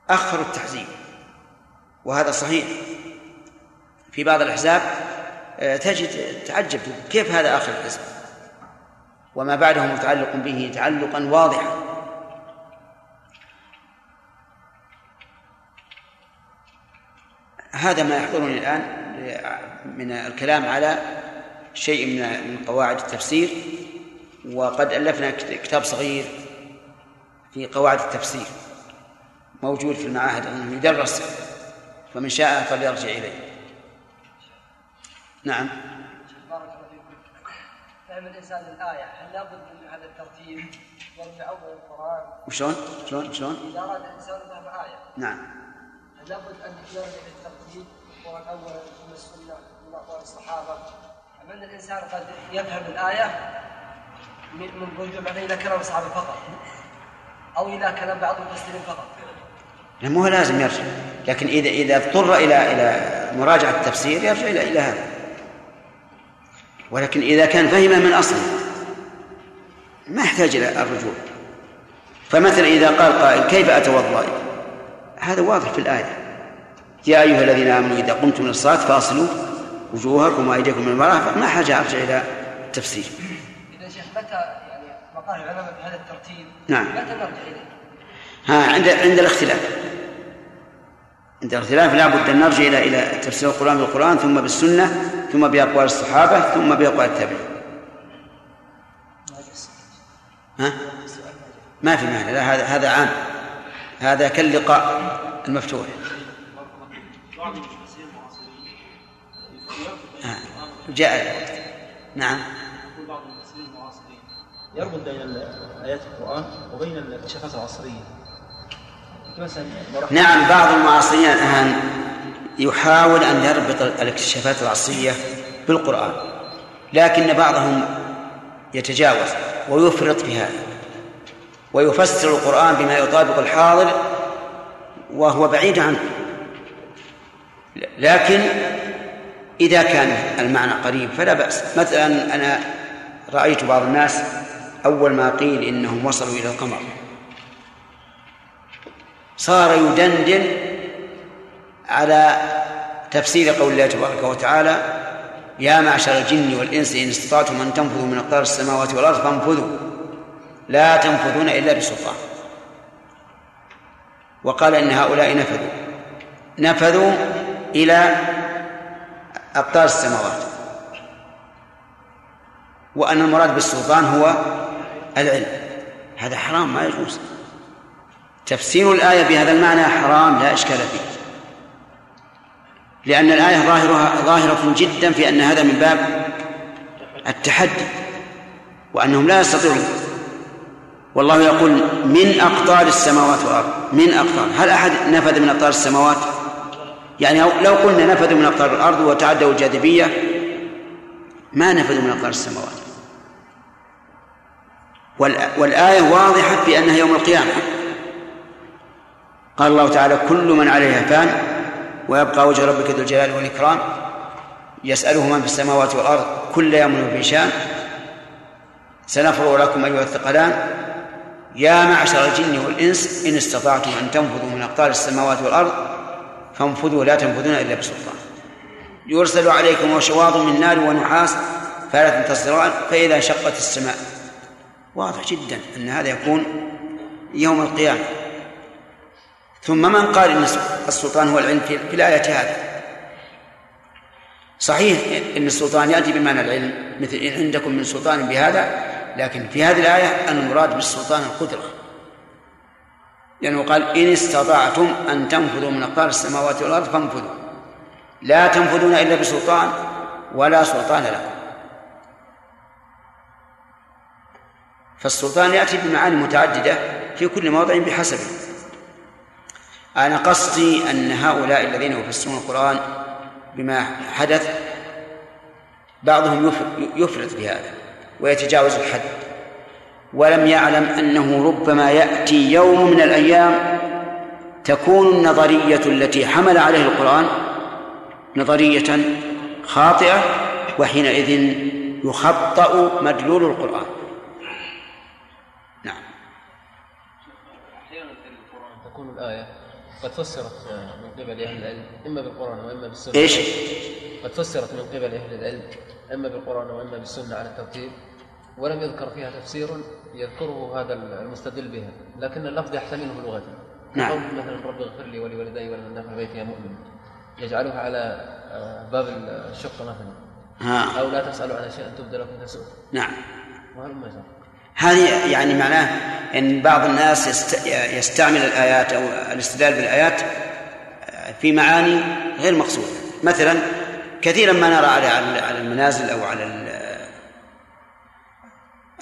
Speaker 1: أخروا التحزيب. وهذا صحيح. في بعض الأحزاب آه، تجد تعجب كيف هذا آخر الحزب؟ وما بعده متعلق به تعلقا واضحا. هذا ما يحضرني الآن من الكلام على شيء من قواعد التفسير وقد ألفنا كتاب صغير في قواعد التفسير موجود في المعاهد يدرس فمن شاء فليرجع إليه. نعم.
Speaker 4: بارك الله فيكم فهم الإنسان الآية هل لابد من هذا الترتيب؟ يرجع أول القرآن؟
Speaker 1: وشلون؟ شلون؟ شلون؟
Speaker 4: إذا أراد الإنسان فهم آية.
Speaker 1: نعم.
Speaker 4: لابد أن يرجع للترتيب القرآن أولا ثم السنة ثم أقوال الصحابة أم أن الإنسان قد يفهم الآية من رجوع مثلا إلى كلام الصحابة فقط أو إلى كلام بعض المفسرين فقط.
Speaker 1: لا مو لازم يرجع لكن إذا إذا اضطر إلى إلى مراجعة التفسير يرجع إلى إلى هذا. ولكن إذا كان فهم من أصله ما يحتاج إلى الرجوع. فمثلا إذا قال قائل كيف أتوضأ؟ هذا واضح في الآية. يا أيها الذين آمنوا إذا قمتم من الصلاة فأصلوا وجوهكم وأيديكم من المرافق. ما حاجة أرجع إلى التفسير.
Speaker 4: إذا شيخ متى يعني مقال العلماء بهذا الترتيب؟
Speaker 1: نعم.
Speaker 4: متى نرجع إليه؟
Speaker 1: ها عند عند الاختلاف. عند الاختلاف لا بد أن نرجع إلى إلى تفسير القرآن بالقرآن ثم بالسنة ثم بأقوال الصحابة ثم بأقوال التابعين. ها؟ ما في معنى لا هذا هذا عام. هذا كاللقاء المفتوح. آه. جاء. نعم.
Speaker 2: يربط بين آيات القرآن وبين الاكتشافات العصريه
Speaker 1: نعم بعض المعاصرين الآن يحاول أن يربط الاكتشافات العصرية بالقرآن لكن بعضهم يتجاوز ويفرط في هذا. ويفسر القرآن بما يطابق الحاضر وهو بعيد عنه. لكن إذا كان المعنى قريب فلا بأس. مثلا أنا رأيت بعض الناس أول ما قيل إنهم وصلوا إلى القمر. صار يدندن على تفسير قول الله تبارك وتعالى يا معشر الجن والإنس إن استطعتم أن تنفذوا من أقطار السماوات والأرض فانفذوا. لا تنفذون إلا بسلطان. وقال إن هؤلاء نفذوا. نفذوا إلى أقطار السماوات. وأن المراد بالسلطان هو العلم. هذا حرام ما يجوز. تفسير الآية بهذا المعنى حرام لا إشكال فيه. لأن الآية ظاهرها ظاهرة جدا في أن هذا من باب التحدي. وأنهم لا يستطيعون والله يقول من أقطار السماوات والأرض من أقطار. هل أحد نفذ من أقطار السماوات؟ يعني لو قلنا نفذوا من أقطار الأرض وتعدوا الجاذبية ما نفذوا من أقطار السماوات. والآية واضحة في أنها يوم القيامة. قال الله تعالى كل من عليها فان ويبقى وجه ربك ذو الجلال والإكرام يسأله من في السماوات والأرض كل يوم في شان. سنفرغ لكم أيها الثقلان يا معشر الجن والإنس إن استطعتم أن تنفذوا من أقطار السماوات والأرض فانفذوا لا تنفذون إلا بسلطان. يرسل عليكم شواظ من نار ونحاس فلا تنتصران فإذا شقت السماء. واضح جدا أن هذا يكون يوم القيامة. ثم من قال إن السلطان هو العلم في الآية هذه؟ صحيح إن السلطان يأتي بمعنى العلم مثل إن عندكم من سلطان بهذا لكن في هذه الآية المراد بالسلطان القدرة. لأنه قال إن استطعتم أن تنفذوا من أقطار السماوات والأرض فانفذوا. لا تنفذون إلا بسلطان ولا سلطان لكم فالسلطان يأتي بمعاني متعددة في كل موضع بحسبه. أنا قصدي أن هؤلاء الذين يفسرون القرآن بما حدث بعضهم يفرط في هذا ويتجاوز الحد. ولم يعلم أنه ربما يأتي يوم من الأيام تكون النظرية التي حمل عليه القرآن نظرية خاطئة وحينئذ يخطأ مدلول القرآن. نعم.
Speaker 5: أحيانا القرآن تكون الآية قد فسرت من قبل أهل العلم إما بالقرآن وإما بالسنة.
Speaker 1: إيش؟
Speaker 5: قد فسرت من قبل أهل العلم. إما بالقرآن وإما بالسنة على الترتيب ولم يذكر فيها تفسير يذكره هذا المستدل بها لكن اللفظ يحتمله لغته
Speaker 1: نعم.
Speaker 5: مثلا رب اغفر لي ولوالدي ولمن دخل بيتي يا مؤمن يجعلها على آه، باب الشق مثلا.
Speaker 1: ها.
Speaker 5: أو لا تسألوا عن أشياء تبدى لكم تسؤ
Speaker 1: نعم.
Speaker 5: وهل
Speaker 1: هذه يعني معناه إن بعض الناس يست... يستعمل الآيات أو الاستدلال بالآيات في معاني غير مقصودة. مثلا كثيرا ما نرى على على المنازل أو على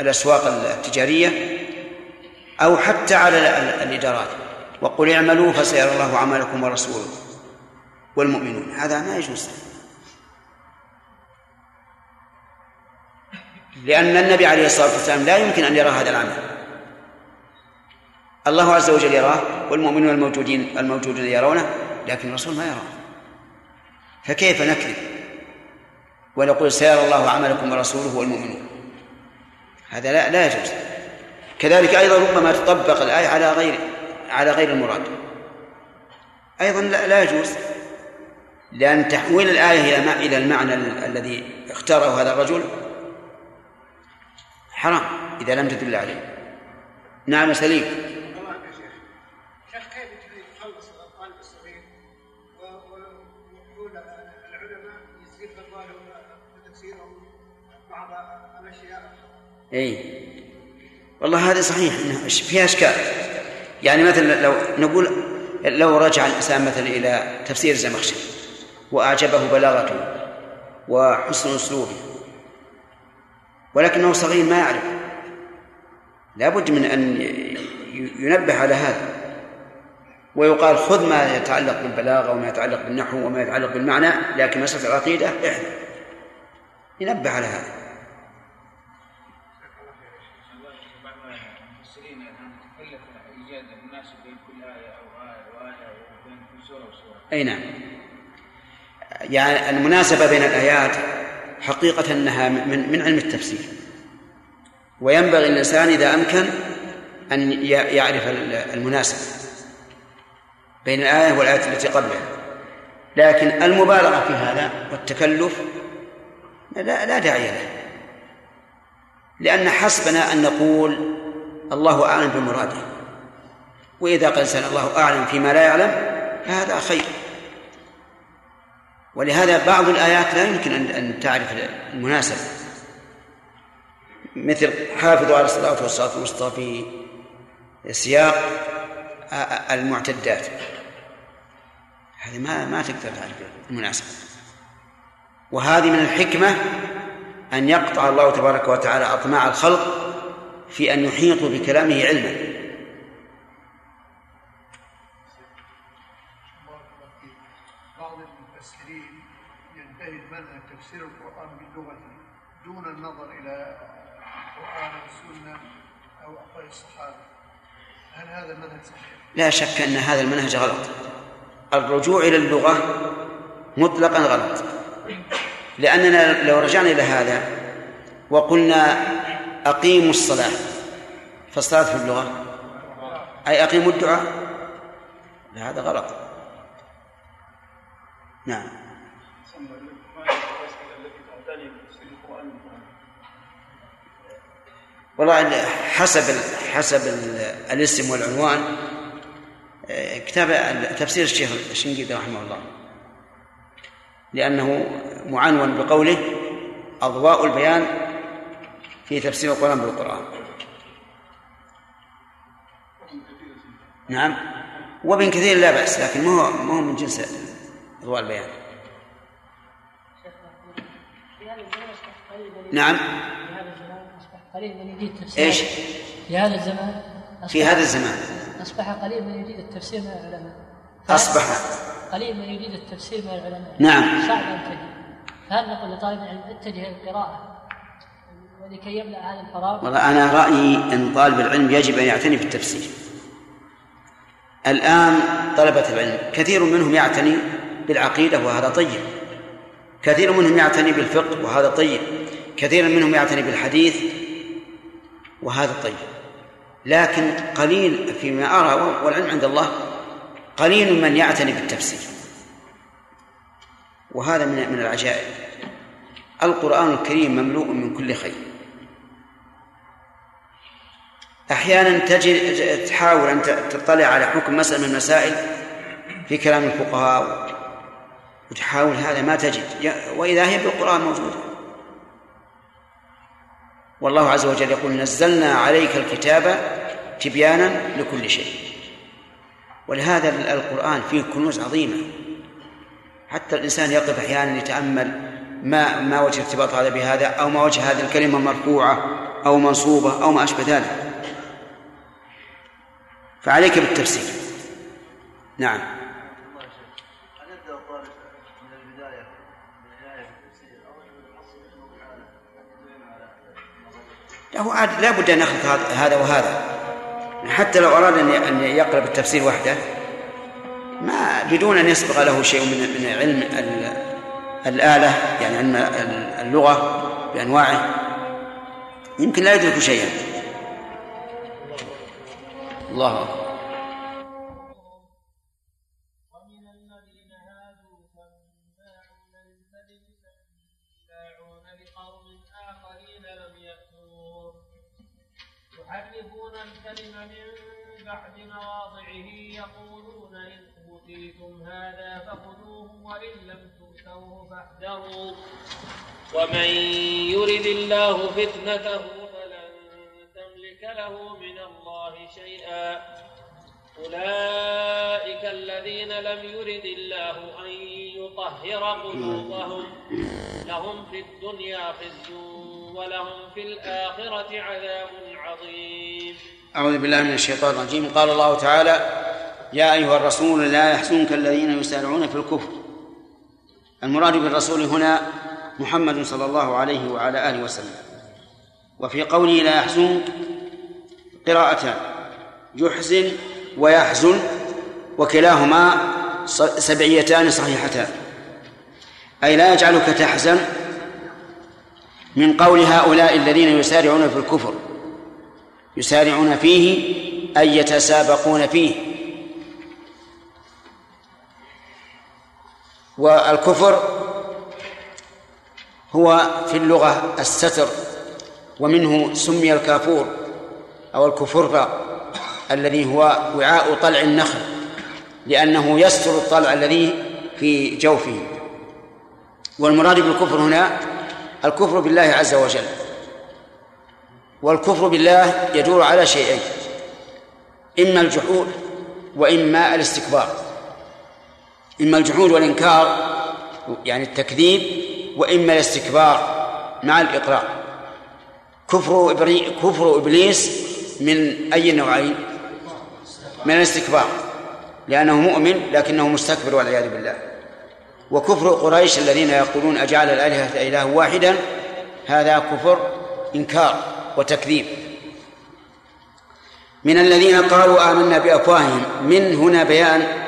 Speaker 1: الأسواق التجارية أو حتى على الإدارات. وقل اعملوا فسيرى الله عملكم ورسوله والمؤمنون. هذا ما يجوز. لأن النبي عليه الصلاة والسلام لا يمكن أن يرى هذا العمل. الله عز وجل يراه والمؤمنون الموجودين الموجودون يرونه لكن الرسول ما يراه. فكيف نكذب؟ ونقول سيرى الله عملكم ورسوله والمؤمنون. هذا لا لا يجوز. كذلك أيضا ربما تطبق الآية على غير على غير المراد. أيضا لا, لا يجوز لأن تحويل الآية إلى إلى المعنى الذي اختاره هذا الرجل حرام إذا لم تدل عليه. نعم سليم. اي والله هذا صحيح إنه فيها أشكال. يعني مثلا لو نقول لو رجع الإنسان مثلا إلى تفسير الزمخشري وأعجبه بلاغته وحسن أسلوبه ولكنه صغير ما يعرف لا بد من أن ينبه على هذا. ويقال خذ ما يتعلق بالبلاغة وما يتعلق بالنحو وما يتعلق بالمعنى لكن مسألة العقيدة احذر ينبه على هذا. أي نعم. يعني المناسبة بين الآيات حقيقة أنها من من علم التفسير. وينبغي الإنسان إذا أمكن أن يعرف المناسبة بين الآية والآية التي قبلها. لكن المبالغة في هذا والتكلف لا لا داعي له. لأن حسبنا أن نقول الله أعلم بمراده. وإذا قال سأل الله أعلم فيما لا يعلم فهذا خير. ولهذا بعض الآيات لا يمكن أن تعرف المناسبة. مثل حافظوا على الصلاة والصلاة الوسطى في سياق المعتدات. هذه ما ما تقدر تعرف المناسبة. وهذه من الحكمة أن يقطع الله تبارك وتعالى أطماع الخلق في أن يحيطوا بكلامه علما.
Speaker 6: دون النظر إلى القرآن والسنة أو أقوال الصحابة. هل هذا المنهج صحيح؟
Speaker 1: لا شك أن هذا المنهج غلط. الرجوع إلى اللغة مطلقا غلط. لأننا لو رجعنا إلى هذا وقلنا أقيموا الصلاة فالصلاة في اللغة؟ أي أقيموا الدعاء؟ لا هذا غلط. نعم. والله حسب حسب الاسم والعنوان آه، كتاب تفسير الشيخ الشنقيطي رحمه الله لأنه معنون بقوله أضواء البيان في تفسير القرآن بالقرآن نعم وابن كثير لا بأس لكن ما هو ما هو من جنس أضواء البيان نعم
Speaker 7: قليل من يجيد تفسير
Speaker 1: إيش؟
Speaker 7: في هذا الزمان
Speaker 1: في هذا الزمان.
Speaker 7: أصبح قليل من يجيد التفسير من العلماء.
Speaker 1: أصبح.
Speaker 7: قليل من يجيد التفسير من العلماء.
Speaker 1: نعم.
Speaker 7: صعب أن تجد. فهل نقول لطالب العلم اتجه القراءة؟ ولكي يملأ هذا الفراغ؟
Speaker 1: والله أنا رأيي أن طالب العلم يجب أن يعتني بالتفسير الآن طلبة العلم كثير منهم يعتني بالعقيدة وهذا طيب. كثير منهم يعتني بالفقه وهذا طيب. كثير منهم يعتني بالحديث وهذا طيب. لكن قليل فيما أرى والعلم عند الله قليل من يعتني بالتفسير. وهذا من من العجائب. القرآن الكريم مملوء من كل خير. أحيانا تجد تحاول أن تطلع على حكم مسألة من المسائل في كلام الفقهاء وتحاول هذا ما تجد. وإذا هي بالقرآن موجودة. والله عز وجل يقول نزلنا عليك الكتاب تبيانا لكل شيء. ولهذا القرآن فيه كنوز عظيمة. حتى الإنسان يقف أحيانا يتأمل ما ما وجه ارتباط هذا بهذا أو ما وجه هذه الكلمة مرفوعة أو منصوبة أو ما أشبه ذلك. فعليك بالتفسير. نعم. له عاد لا بد أن يخلط هذا وهذا. حتى لو أراد أن يقرأ بالتفسير وحده ما بدون أن يسبق له شيء من من علم الآلة يعني علم اللغة بأنواعه يمكن لا يدرك شيئا. الله أكبر.
Speaker 3: هذا فخذوه وإن لم تؤتوه فاحذروا. ومن يرد الله فتنته فلن تملك له من الله شيئا. أولئك الذين لم يرد الله أن يطهر قلوبهم. لهم في الدنيا خزي ولهم في الآخرة عذاب عظيم.
Speaker 1: أعوذ بالله من الشيطان الرجيم. قال الله تعالى يا أيها الرسول لا يحزنك الذين يسارعون في الكفر. المراد بالرسول هنا محمد صلى الله عليه وعلى آله وسلم. وفي قوله لا يحزنك قراءتان يحزن ويحزن وكلاهما سبعيتان صحيحتان. أي لا يجعلك تحزن من قول هؤلاء الذين يسارعون في الكفر. يسارعون فيه أي يتسابقون فيه. والكفر هو في اللغة الستر ومنه سمي الكافور أو الكفر الذي هو وعاء طلع النخل لأنه يستر الطلع الذي في جوفه. والمراد بالكفر هنا الكفر بالله عز وجل. والكفر بالله يدور على شيئين إما الجحود وإما الاستكبار. إما الجحود والإنكار يعني التكذيب وإما الاستكبار مع الإقرار كفر كفر إبليس من أي نوعين؟ من الاستكبار لأنه مؤمن لكنه مستكبر والعياذ بالله. وكفر قريش الذين يقولون أجعل الآلهة إله واحدا هذا كفر إنكار وتكذيب. من الذين قالوا آمنا بأفواههم من هنا بيان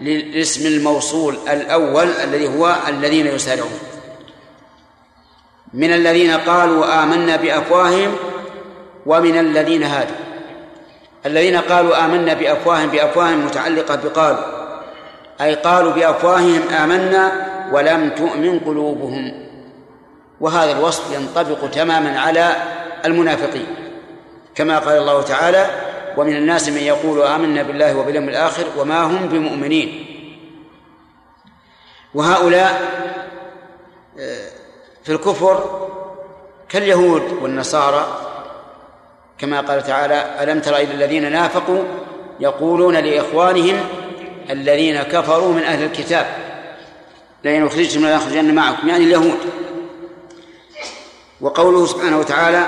Speaker 1: للاسم الموصول الأول الذي هو الذين يسارعون. من الذين قالوا آمنا بأفواههم ومن الذين هادوا. الذين قالوا آمنا بأفواههم بأفواههم متعلقة بقالوا. أي قالوا بأفواههم آمنا ولم تؤمن قلوبهم. وهذا الوصف ينطبق تماما على المنافقين. كما قال الله تعالى ومن الناس من يقول آمنا بالله وباليوم الآخر وما هم بمؤمنين. وهؤلاء آه، في الكفر كاليهود والنصارى كما قال تعالى ألم تر إلى الذين نافقوا يقولون لإخوانهم الذين كفروا من أهل الكتاب لئن أخرجتم لنخرجن معكم. يعني اليهود. وقوله سبحانه وتعالى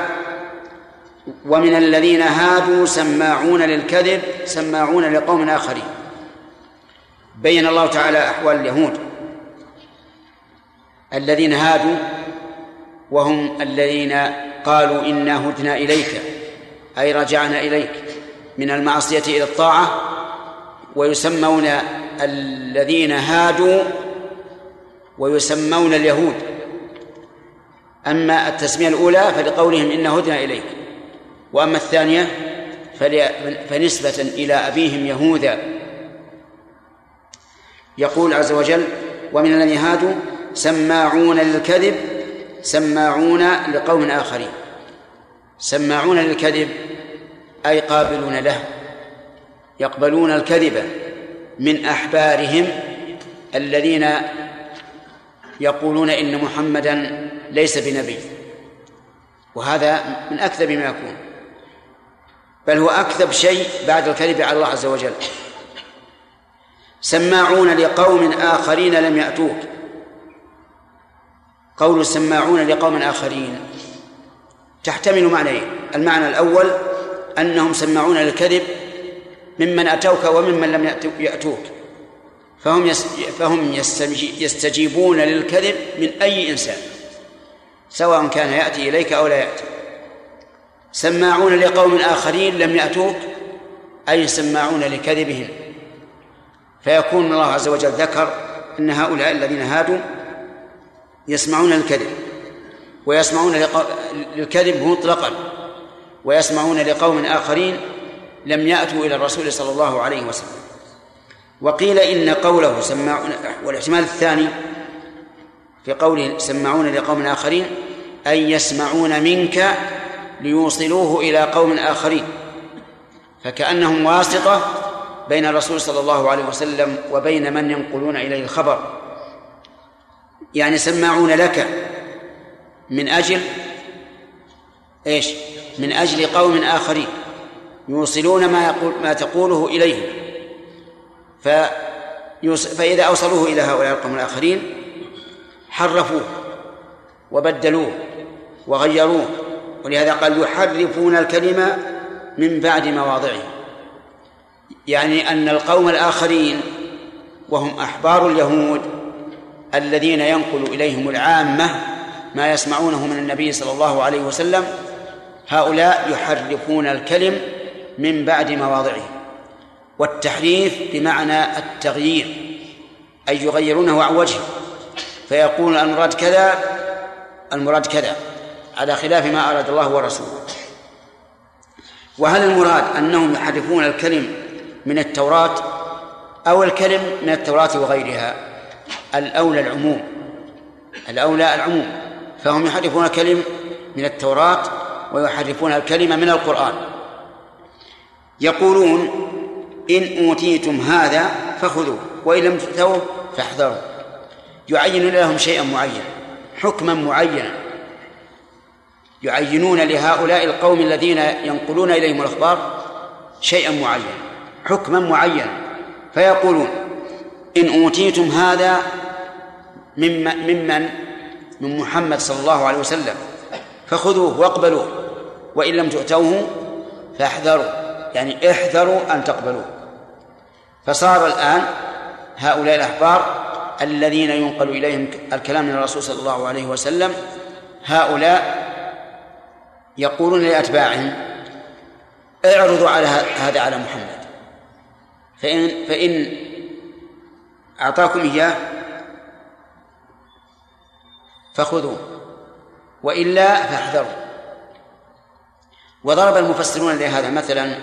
Speaker 1: ومن الذين هادوا سماعون للكذب سماعون لقوم آخرين. بين الله تعالى أحوال اليهود. الذين هادوا وهم الذين قالوا إنا هدنا إليك أي رجعنا إليك من المعصية إلى الطاعة ويسمون الذين هادوا ويسمون اليهود. أما التسمية الأولى فلقولهم إن هدنا إليك. وأما الثانية فنسبة إلى أبيهم يهوذا. يقول عز وجل ومن الذين هادوا سماعون للكذب سماعون لقوم آخرين. سماعون للكذب أي قابلون له يقبلون الكذب من أحبارهم الذين يقولون إن محمدا ليس بنبي. وهذا من أكذب ما يكون. بل هو أكذب شيء بعد الكذب على الله عز وجل. سماعون لقوم آخرين لم يأتوك. قول سماعون لقوم آخرين. تحتمل معنيين المعنى الأول أنهم سماعون للكذب ممن أتوك وممن لم يأتوك. فهم فهم يستجيبون للكذب من أي إنسان. سواء كان يأتي إليك أو لا يأتي. سماعون لقوم آخرين لم يأتوك؟ أي سماعون لكذبهم. فيكون الله عز وجل ذكر أن هؤلاء الذين هادوا يسمعون الكذب ويسمعون للكذب مطلقا ويسمعون لقوم آخرين لم يأتوا إلى الرسول صلى الله عليه وسلم. وقيل إن قوله سماعون والاحتمال الثاني في قوله سماعون لقوم آخرين أي يسمعون منك ليوصلوه إلى قوم آخرين. فكأنهم واسطة بين الرسول صلى الله عليه وسلم وبين من ينقلون إليه الخبر. يعني سماعون لك. من أجل إيش؟ من أجل قوم آخرين. يوصلون ما يقول ما تقوله إليهم. فإذا أوصلوه إلى هؤلاء القوم الآخرين حرفوه وبدلوه وغيروه. ولهذا قال يحرفون الكلمة من بعد مواضعه. يعني أن القوم الآخرين وهم أحبار اليهود الذين ينقل إليهم العامة ما يسمعونه من النبي صلى الله عليه وسلم هؤلاء يحرفون الكلم من بعد مواضعه. والتحريف بمعنى التغيير أي يغيرونه عن وجهه فيقول المراد كذا المراد كذا. على خلاف ما أراد الله ورسوله. وهل المراد أنهم يحرفون الكلم من التوراة أو الكلم من التوراة وغيرها؟ الأولى العموم. الأولى العموم. فهم يحرفون كلمة من التوراة ويحرفون الكلمة من القرآن. يقولون إن أوتيتم هذا فخذوه وإن لم تؤتوه فاحذروا. يعين لهم شيئا معينا حكما معينا. يعينون لهؤلاء القوم الذين ينقلون إليهم الأخبار شيئا معينا حكما معينا. فيقولون إن أوتيتم هذا ممن من محمد صلى الله عليه وسلم. فخذوه واقبلوه. وإن لم تؤتوه فاحذروا يعني احذروا أن تقبلوه. فصار الآن هؤلاء الأحبار الذين ينقل إليهم الكلام من الرسول صلى الله عليه وسلم هؤلاء يقولون لأتباعهم اعرضوا على هذا على محمد. فإن فإن أعطاكم إياه فخذوه. وإلا فاحذروا. وضرب المفسرون لهذا مثلا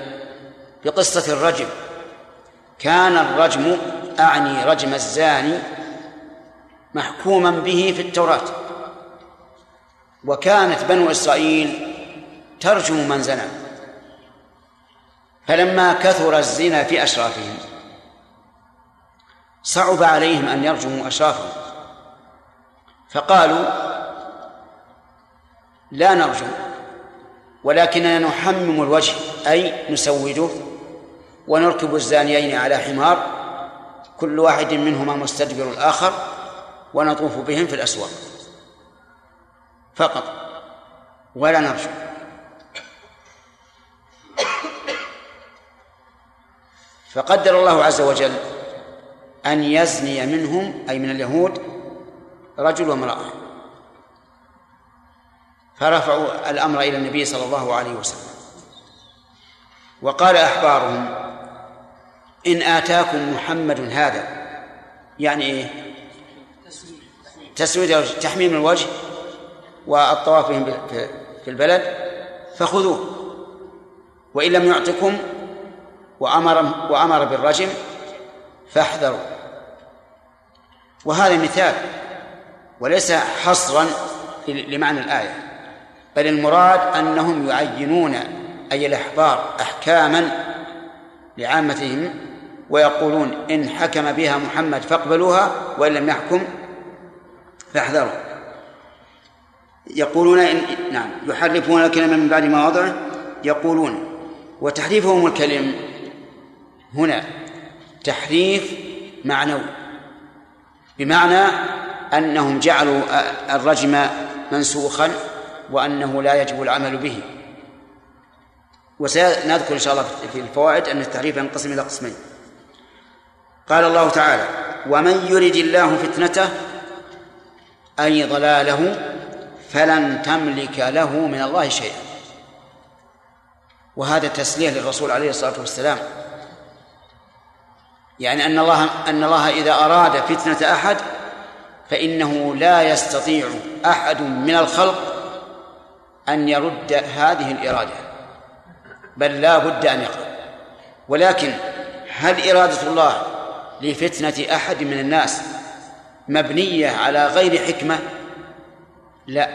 Speaker 1: بقصة الرجم. كان الرجم أعني رجم الزاني محكوما به في التوراة. وكانت بنو إسرائيل ترجم من زنى. فلما كثر الزنا في أشرافهم صعب عليهم أن يرجموا أشرافهم. فقالوا لا نرجم ولكننا نحمم الوجه أي نسوده ونركب الزانيين على حمار كل واحد منهما مستدبر الآخر ونطوف بهم في الأسواق. فقط ولا نرجو فقدر الله عز وجل أن يزني منهم أي من اليهود رجل وامرأة. فرفعوا الأمر إلى النبي صلى الله عليه وسلم. وقال أحبارهم إن آتاكم محمد هذا يعني إيه؟ تسويد تحميم الوجه والطواف بهم في البلد فخذوه. وإن لم يعطكم وأمر وأمر بالرجم فاحذروا. وهذا مثال وليس حصرا لمعنى الآية بل المراد أنهم يعينون أي الأحبار أحكاما لعامتهم ويقولون إن حكم بها محمد فاقبلوها وإن لم يحكم فاحذروا. يقولون إن نعم يحرفون الكلمة من بعد مواضعه يقولون وتحريفهم الكلم هنا تحريف معنوي بمعنى أنهم جعلوا الرجم منسوخا وأنه لا يجب العمل به. وسنذكر إن شاء الله في الفوائد أن التحريف ينقسم إلى قسمين. قال الله تعالى ومن يرد الله فتنته أي ضلاله فلن تملك له من الله شيئا. وهذا تسلية للرسول عليه الصلاة والسلام. يعني أن الله أن الله إذا أراد فتنة أحد فإنه لا يستطيع أحد من الخلق أن يرد هذه الإرادة بل لا بد أن يقرأ. ولكن هل إرادة الله لفتنة أحد من الناس مبنية على غير حكمة؟ لا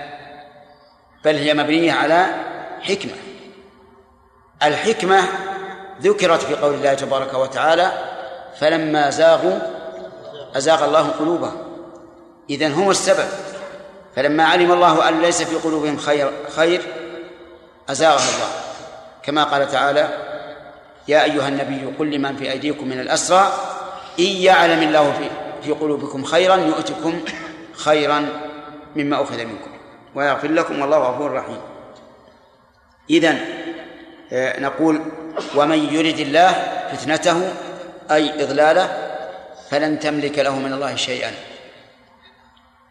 Speaker 1: بل هي مبنية على حكمة. الحكمة ذكرت في قول الله تبارك وتعالى فلما زاغوا أزاغ الله قلوبهم. إذن هم السبب. فلما علم الله أن ليس في قلوبهم خير خير أزاغها الله. كما قال تعالى يا أيها النبي قل لمن في أيديكم من الأسرى إن يعلم الله في في قلوبكم خيرا يؤتكم خيرا مما أخذ منكم. ويغفر لكم والله غفور رحيم. إذن آه، نقول ومن يرد الله فتنته أي إضلاله فلن تملك له من الله شيئا.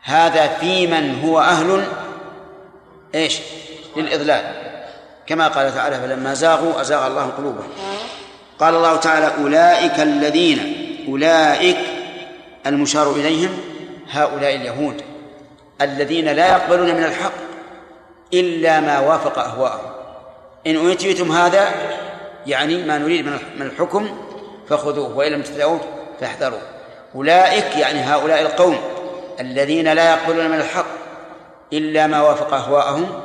Speaker 1: هذا في من هو أهل إيش؟ للإضلال. كما قال تعالى فلما زاغوا أزاغ الله قلوبهم. قال الله تعالى أولئك الذين أولئك المشار إليهم هؤلاء اليهود الذين لا يقبلون من الحق إلا ما وافق أهواءهم. إن أوتيتم هذا يعني ما نريد من الحكم فخذوه وإن لم تدعوه فاحذروا أولئك يعني هؤلاء القوم الذين لا يقبلون من الحق إلا ما وافق أهواءهم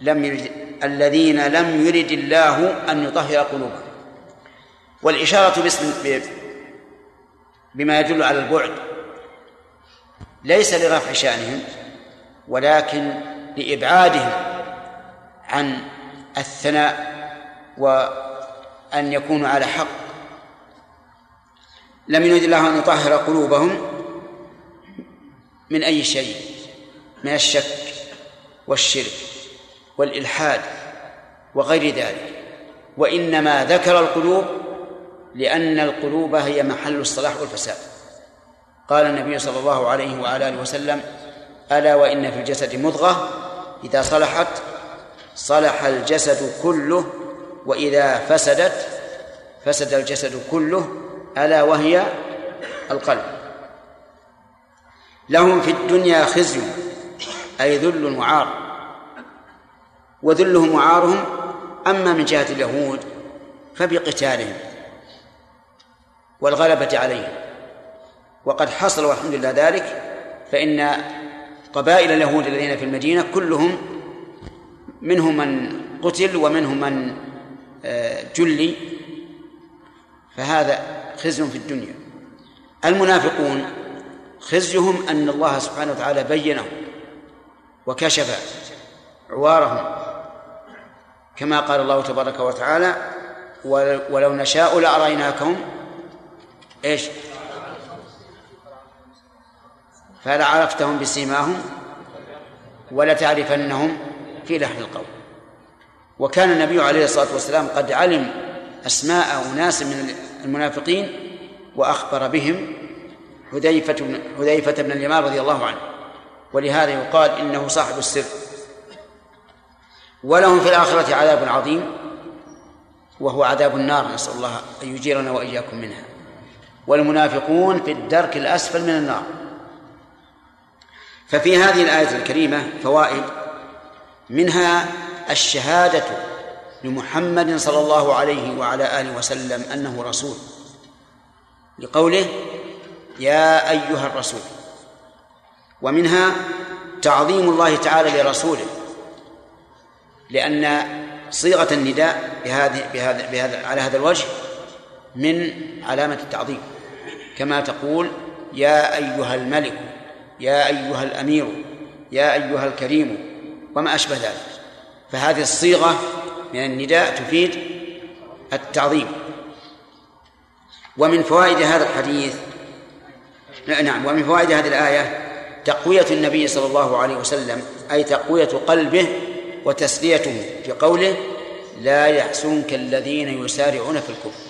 Speaker 1: لم يرد الذين لم يرد الله أن يطهر قلوبهم. والإشارة باسم بما يدل على البعد ليس لرفع شأنهم ولكن لإبعادهم عن الثناء وأن يكونوا على حق. لم يرد الله أن يطهر قلوبهم من أي شيء من الشك والشرك والإلحاد وغير ذلك. وإنما ذكر القلوب لأن القلوب هي محل الصلاح والفساد. قال النبي صلى الله عليه وعلى آله وسلم ألا وإن في الجسد مضغة إذا صلحت صلح الجسد كله وإذا فسدت فسد الجسد كله ألا وهي القلب. لهم في الدنيا خزي أي ذل وعار. وذلهم وعارهم أما من جهة اليهود فبقتالهم والغلبة عليهم. وقد حصل والحمد لله ذلك فإن قبائل اليهود الذين في المدينة كلهم منهم من قتل ومنهم من آه، جلي. فهذا خزي في الدنيا. المنافقون خزيهم أن الله سبحانه وتعالى بينهم وكشف عوارهم. كما قال الله تبارك وتعالى ولو نشاء لأريناكم إيش؟ فلعرفتهم بسيماهم ولتعرفنهم في لحن القول. وكان النبي عليه الصلاة والسلام قد علم أسماء أناس من المنافقين وأخبر بهم حذيفة بن حذيفة بن اليمان رضي الله عنه. ولهذا يقال إنه صاحب السر. ولهم في الآخرة عذاب عظيم وهو عذاب النار. نسأل الله أن يجيرنا وإياكم منها. والمنافقون في الدرك الأسفل من النار. ففي هذه الآية الكريمة فوائد. منها الشهادة لمحمد صلى الله عليه وعلى آله وسلم أنه رسول. لقوله يا أيها الرسول ومنها تعظيم الله تعالى لرسوله لأن صيغة النداء بهذه بهذا بهذا على هذا الوجه من علامة التعظيم. كما تقول يا أيها الملك يا أيها الأمير يا أيها الكريم وما أشبه ذلك. فهذه الصيغة من النداء تفيد التعظيم. ومن فوائد هذا الحديث نعم ومن فوائد هذه الآية تقوية النبي صلى الله عليه وسلم أي تقوية قلبه وتسليته في قوله لا يحسنك الذين يسارعون في الكفر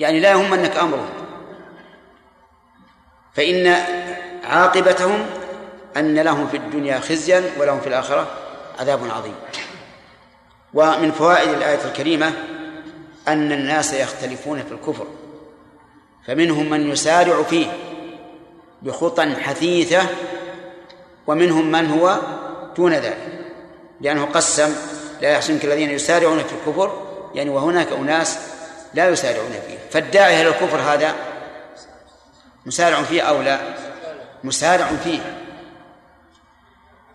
Speaker 1: يعني لا يهمنك أمرهم. فإن عاقبتهم أن لهم في الدنيا خزيا ولهم في الآخرة عذاب عظيم. ومن فوائد الآية الكريمة أن الناس يختلفون في الكفر فمنهم من يسارع فيه بخطى حثيثة ومنهم من هو دون ذلك لأنه قسم لا يحسنك الذين يسارعون في الكفر يعني وهناك أناس لا يسارعون فيه. فالداعي إلى الكفر هذا مسارع فيه أو لا؟ مسارع فيه.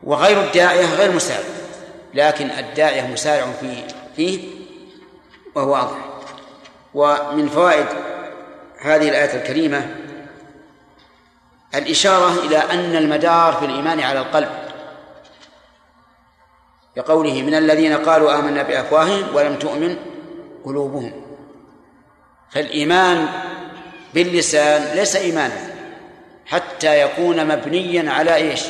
Speaker 1: وغير الداعية غير مسارع. لكن الداعية مسارع فيه فيه وهو واضح. ومن فوائد هذه الآية الكريمة الإشارة إلى أن المدار في الإيمان على القلب. كقوله من الذين قالوا آمنا بأفواههم ولم تؤمن قلوبهم. فالإيمان باللسان ليس إيمانا حتى يكون مبنيا على إيش؟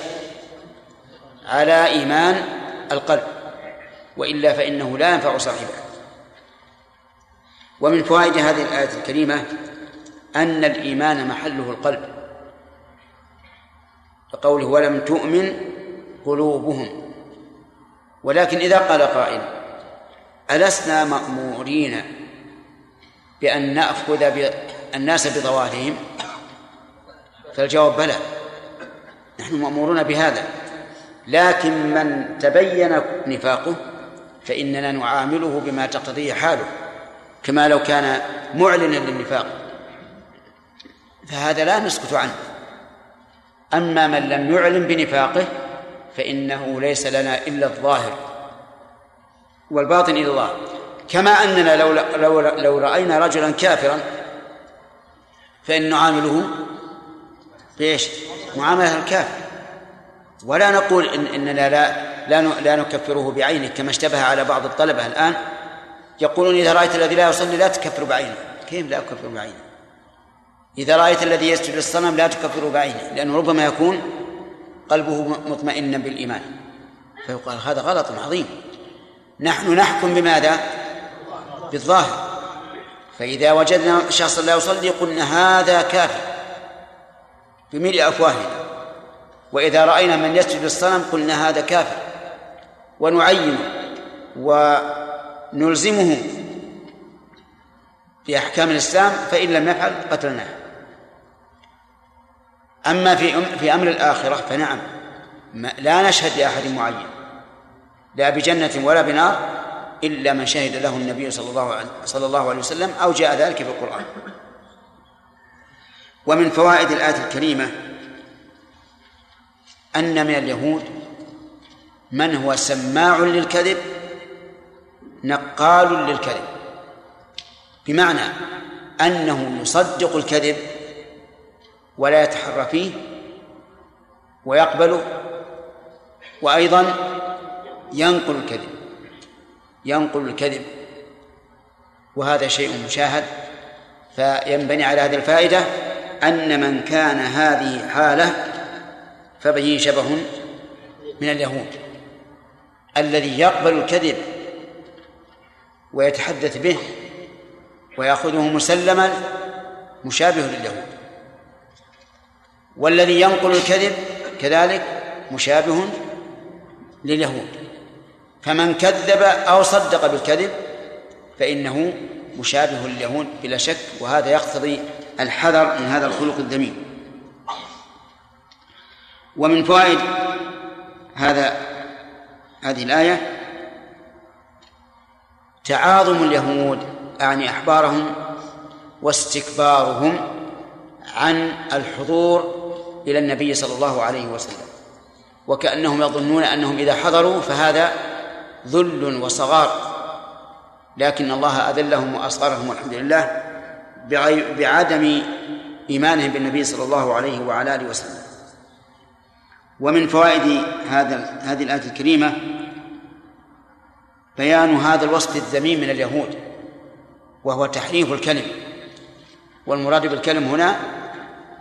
Speaker 1: على إيمان القلب وإلا فإنه لا ينفع صاحبه. ومن فوائد هذه الآية الكريمة أن الإيمان محله القلب كقوله ولم تؤمن قلوبهم. ولكن إذا قال قائل ألسنا مأمورين بأن نأخذ الناس بظواهرهم فالجواب بلى نحن مأمورون بهذا. لكن من تبين نفاقه فإننا نعامله بما تقتضيه حاله كما لو كان معلنا للنفاق. فهذا لا نسكت عنه. أما من لم يعلم بنفاقه فإنه ليس لنا إلا الظاهر والباطن إلى الله. كما أننا لو لو لو رأينا رجلا كافرا فإن نعامله بإيش؟ معاملة الكافر. ولا نقول إن إننا لا لا لا نكفره بعينه كما اشتبه على بعض الطلبة الآن. يقولون إذا رأيت الذي لا يصلي لا تكفر بعينه. كيف لا أكفر بعينه؟ إذا رأيت الذي يسجد للصنم لا تكفر بعينه لأنه ربما يكون قلبه مطمئنا بالإيمان. فيقال هذا غلط عظيم. نحن نحكم بماذا؟ بالظاهر. فإذا وجدنا شخصا لا يصلي قلنا هذا كافر بملء أفواهنا. وإذا رأينا من يسجد للصنم قلنا هذا كافر. ونعينه ونلزمه بأحكام الإسلام فإن لم يفعل قتلناه. أما في في أمر الآخرة فنعم. لا نشهد لأحد معين. لا بجنة ولا بنار إلا من شهد له النبي صلى الله عليه صلى الله عليه وسلم أو جاء ذلك في القرآن. ومن فوائد الآية الكريمة أن من اليهود من هو سماع للكذب نقال للكذب. بمعنى أنه يصدق الكذب ولا يتحرى فيه ويقبله وأيضا ينقل الكذب ينقل الكذب. وهذا شيء مشاهد فينبني على هذه الفائدة أن من كان هذه حالة فبه شبه من اليهود. الذي يقبل الكذب ويتحدث به ويأخذه مسلما مشابه لليهود. والذي ينقل الكذب كذلك مشابه لليهود. فمن كذب أو صدق بالكذب فإنه مشابه لليهود بلا شك وهذا يقتضي الحذر من هذا الخلق الذميم. ومن فوائد هذا هذه الآية تعاظم اليهود أعني أحبارهم واستكبارهم عن الحضور إلى النبي صلى الله عليه وسلم. وكأنهم يظنون أنهم إذا حضروا فهذا ذل وصغار. لكن الله أذلهم وأصغرهم والحمد لله بعدم إيمانهم بالنبي صلى الله عليه وعلى آله وسلم. ومن فوائد هذا هذه الآية الكريمة بيان هذا الوصف الذميم من اليهود وهو تحريف الكلم. والمراد بالكلم هنا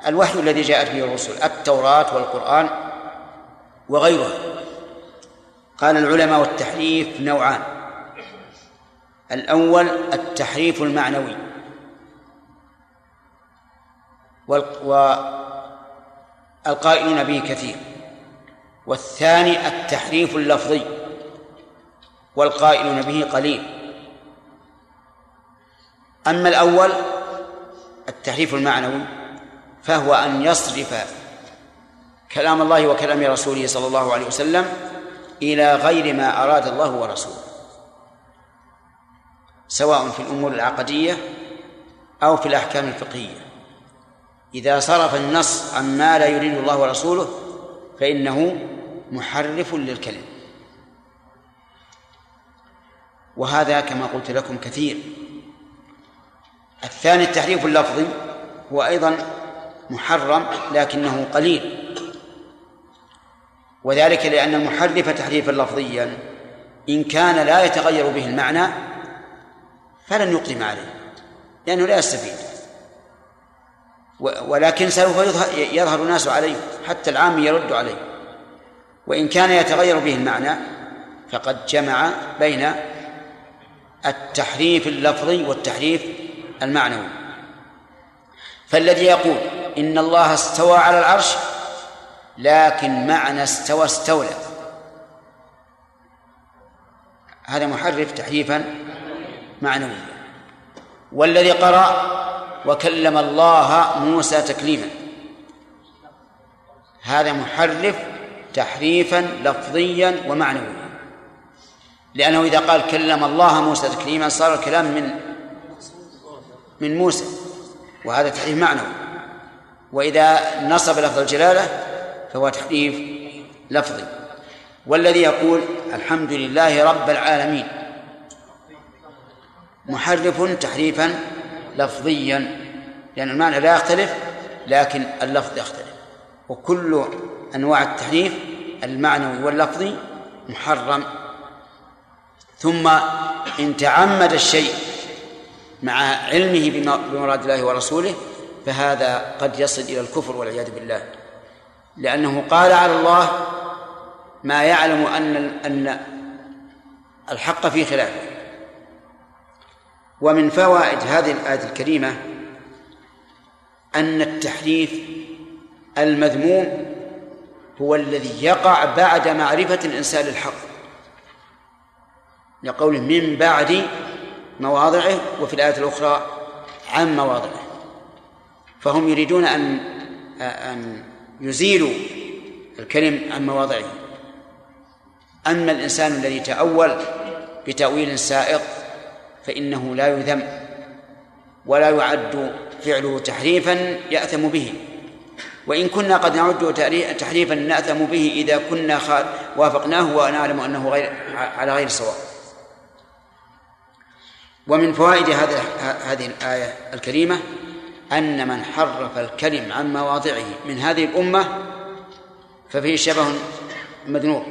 Speaker 1: الوحي الذي جاءت به الرسل التوراة والقرآن وغيرها. قال العلماء والتحريف نوعان. الأول التحريف المعنوي. والقائلون به كثير. والثاني التحريف اللفظي والقائلون به قليل. أما الأول التحريف المعنوي فهو أن يصرف كلام الله وكلام رسوله صلى الله عليه وسلم إلى غير ما أراد الله ورسوله سواء في الأمور العقدية أو في الأحكام الفقهية. إذا صرف النص عما لا يريد الله ورسوله فإنه محرف للكلم. وهذا كما قلت لكم كثير. الثاني التحريف اللفظي هو أيضا محرم لكنه قليل. وذلك لأن المحرف تحريفا لفظيا إن كان لا يتغير به المعنى فلن يقدم عليه لأنه لا يستفيد. ولكن سوف يظهر الناس عليه حتى العام يرد عليه. وإن كان يتغير به المعنى فقد جمع بين التحريف اللفظي والتحريف المعنوي. فالذي يقول إن الله استوى على العرش لكن معنى استوى استولى. هذا محرف تحريفا معنويا. والذي قرأ وكلم الله موسى تكليما. هذا محرف تحريفا لفظيا ومعنويا. لأنه إذا قال كلم الله موسى تكليما صار الكلام من من موسى. وهذا تحريف معنوي. وإذا نصب لفظ الجلالة فهو تحريف لفظي. والذي يقول الحمد لله رب العالمين. محرف تحريفا لفظيا. لأن المعنى لا يختلف لكن اللفظ يختلف. وكل أنواع التحريف المعنوي واللفظي محرم. ثم إن تعمد الشيء مع علمه بمراد الله ورسوله فهذا قد يصل إلى الكفر والعياذ بالله. لأنه قال على الله ما يعلم أن أن الحق في خلافه. ومن فوائد هذه الآية الكريمة أن التحريف المذموم هو الذي يقع بعد معرفة الإنسان للحق لقوله من بعد مواضعه وفي الآية الأخرى عن مواضعه. فهم يريدون أن أن يزيلوا الكلم عن مواضعه. أما الإنسان الذي تأول بتأويل سائق فإنه لا يذم ولا يعد فعله تحريفا يأثم به. وإن كنا قد نعده تحريفا نأثم به إذا كنا وافقناه ونعلم أنه غير على غير صواب. ومن فوائد هذه هذه الآية الكريمة أن من حرف الكلم عن مواضعه من هذه الأمة ففيه شبه مذنوب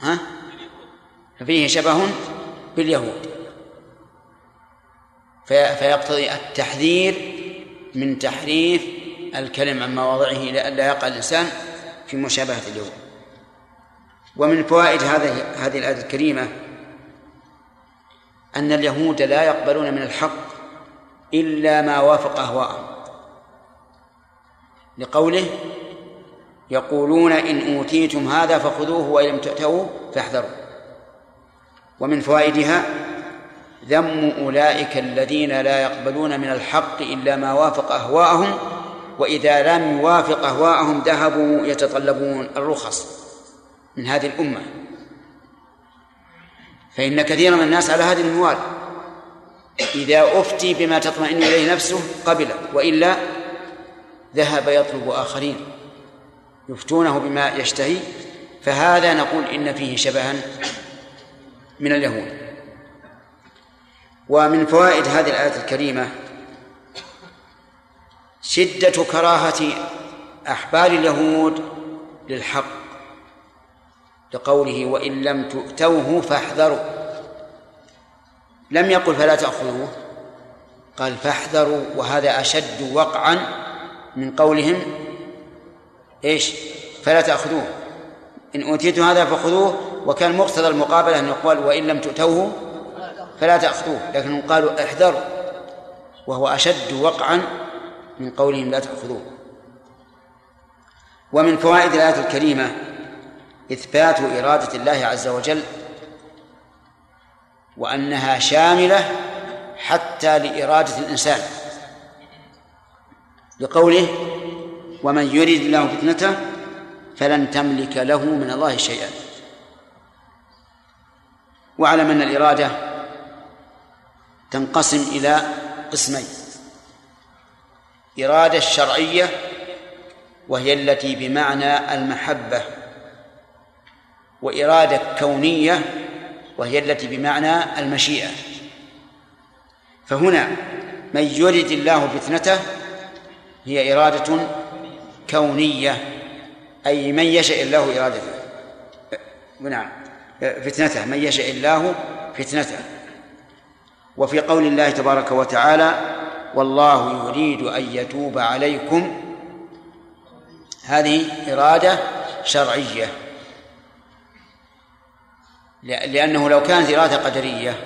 Speaker 1: ها؟ ففيه شبه باليهود. فيقتضي التحذير من تحريف الكلم عن مواضعه لئلا يقع الإنسان في مشابهة اليهود ومن فوائد هذه هذه الآية الكريمة أن اليهود لا يقبلون من الحق إلا ما وافق أهواءهم. لقوله يقولون إن أوتيتم هذا فخذوه وإن لم تؤتوه فاحذروا. ومن فوائدها ذم أولئك الذين لا يقبلون من الحق إلا ما وافق أهواءهم وإذا لم يوافق أهواءهم ذهبوا يتطلبون الرخص من هذه الأمة. فإن كثيرا من الناس على هذه الموال إذا أفتي بما تطمئن إليه نفسه قبل وإلا ذهب يطلب آخرين يفتونه بما يشتهي. فهذا نقول إن فيه شبها من اليهود. ومن فوائد هذه الآية الكريمة شدة كراهة أحبار اليهود للحق لقوله وإن لم تؤتوه فاحذروا. لم يقل فلا تأخذوه قال فاحذروا وهذا أشد وقعا من قولهم. إيش؟ فلا تأخذوه. إن أوتيتم هذا فخذوه. وكان مقتضى المقابلة أن يقال وإن لم تؤتوه فلا تأخذوه لكنهم قالوا احذروا وهو أشد وقعا من قولهم لا تأخذوه ومن فوائد الآية الكريمة إثبات إرادة الله عز وجل وأنها شاملة حتى لإرادة الإنسان. لقوله ومن يريد الله فتنته فلن تملك له من الله شيئا. واعلم أن الإرادة تنقسم إلى قسمين. إرادة الشرعية وهي التي بمعنى المحبة وإرادة كونية وهي التي بمعنى المشيئة. فهنا من يرد الله فتنته هي إرادة كونية أي من يشاء الله إرادته. نعم. فتنته من يشاء الله فتنته. وفي قول الله تبارك وتعالى والله يريد أن يتوب عليكم. هذه إرادة شرعية. لأنه لو كانت إرادة قدرية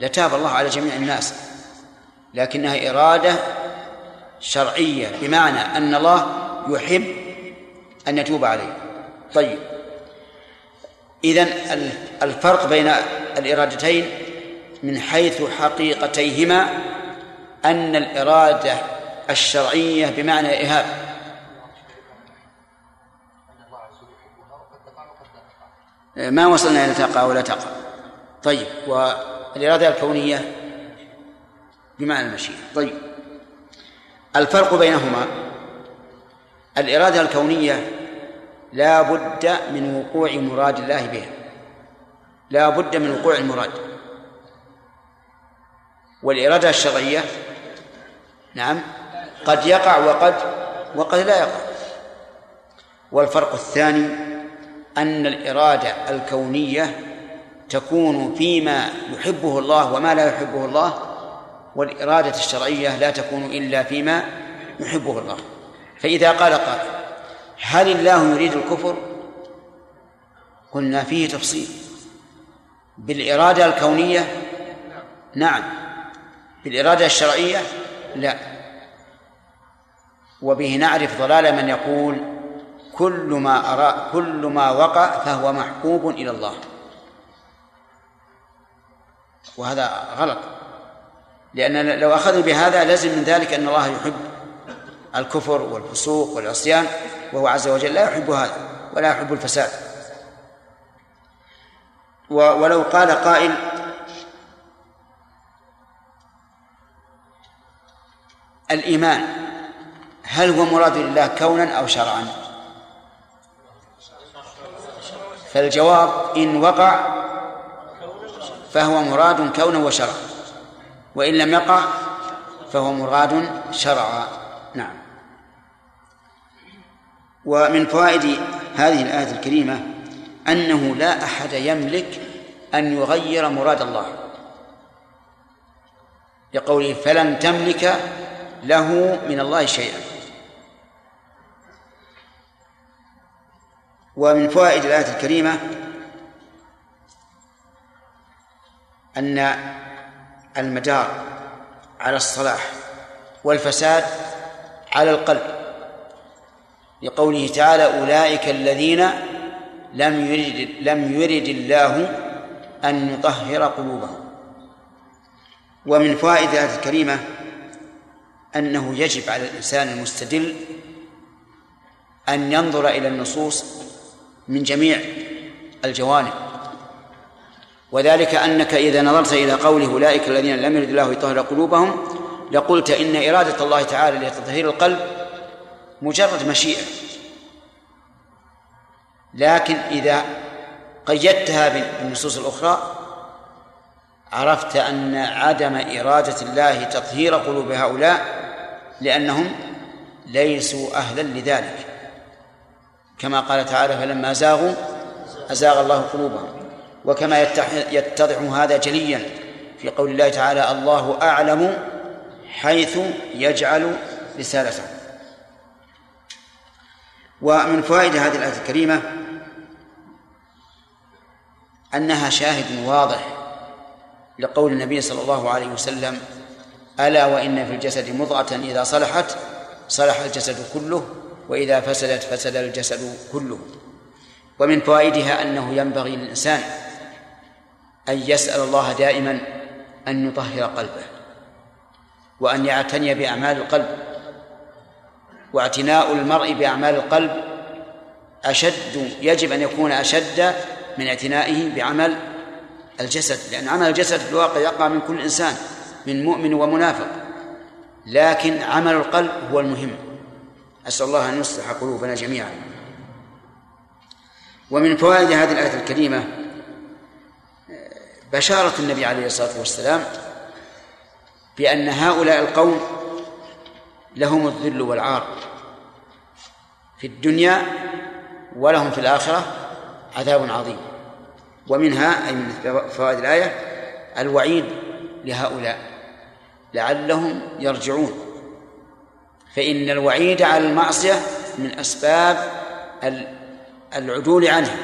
Speaker 1: لتاب الله على جميع الناس لكنها إرادة شرعية بمعنى أن الله يحب أن يتوب عليه. طيب. إذن الفرق بين الإرادتين من حيث حقيقتيهما أن الإرادة الشرعية بمعنى إهاب ما وصلنا إلى تقع ولا تقع طيب والإرادة الكونية بمعنى المشيئة. طيب الفرق بينهما الإرادة الكونية لا بد من وقوع مراد الله بها. لا بد من وقوع المراد. والإرادة الشرعية نعم. قد يقع وقد وقد لا يقع. والفرق الثاني أن الإرادة الكونية تكون فيما يحبه الله وما لا يحبه الله والإرادة الشرعية لا تكون إلا فيما يحبه الله. فإذا قال قائل هل الله يريد الكفر؟ قلنا فيه تفصيل. بالإرادة الكونية نعم. بالإرادة الشرعية لا. وبه نعرف ضلال من يقول كل ما أرى كل ما وقع فهو محبوب إلى الله. وهذا غلط. لأن لو أخذنا بهذا لازم من ذلك أن الله يحب الكفر والفسوق والعصيان وهو عز وجل لا يحب هذا ولا يحب الفساد. ولو قال قائل الإيمان. هل هو مراد لله كونا أو شرعا؟ فالجواب إن وقع فهو مراد كونا وشرعا وإن لم يقع فهو مراد شرعا. نعم. ومن فوائد هذه الآية الكريمة أنه لا أحد يملك أن يغير مراد الله. لقوله فلن تملك له من الله شيئا. ومن فوائد الآية الكريمة أن المدار على الصلاح والفساد على القلب لقوله تعالى أولئك الذين لم يرد لم يرد الله أن يطهر قلوبهم. ومن فوائد الآية الكريمة أنه يجب على الإنسان المستدل أن ينظر إلى النصوص من جميع الجوانب. وذلك أنك إذا نظرت إلى قوله أولئك الذين لم يرد الله يطهر قلوبهم لقلت إن إرادة الله تعالى لتطهير القلب مجرد مشيئة. لكن إذا قيدتها بالنصوص الأخرى عرفت أن عدم إرادة الله تطهير قلوب هؤلاء لأنهم ليسوا أهلا لذلك. كما قال تعالى فلما زاغوا أزاغ الله قلوبهم. وكما يتضح هذا جليا في قول الله تعالى الله أعلم حيث يجعل رسالته. ومن فوائد هذه الآية الكريمة أنها شاهد واضح لقول النبي صلى الله عليه وسلم ألا وإن في الجسد مضغة إذا صلحت صلح الجسد كله وإذا فسدت فسد الجسد كله. ومن فوائدها أنه ينبغي للإنسان أن يسأل الله دائما أن يطهر قلبه وأن يعتني بأعمال القلب. واعتناء المرء بأعمال القلب أشد يجب أن يكون أشد من اعتنائه بعمل الجسد لأن عمل الجسد في الواقع يقع من كل إنسان. من مؤمن ومنافق. لكن عمل القلب هو المهم. أسأل الله أن يصلح قلوبنا جميعا. ومن فوائد هذه الآية الكريمة بشارة النبي عليه الصلاة والسلام بأن هؤلاء القوم لهم الذل والعار في الدنيا ولهم في الآخرة عذاب عظيم. ومنها أي من فوائد الآية الوعيد لهؤلاء. لعلهم يرجعون. فإن الوعيد على المعصية من أسباب العدول عنها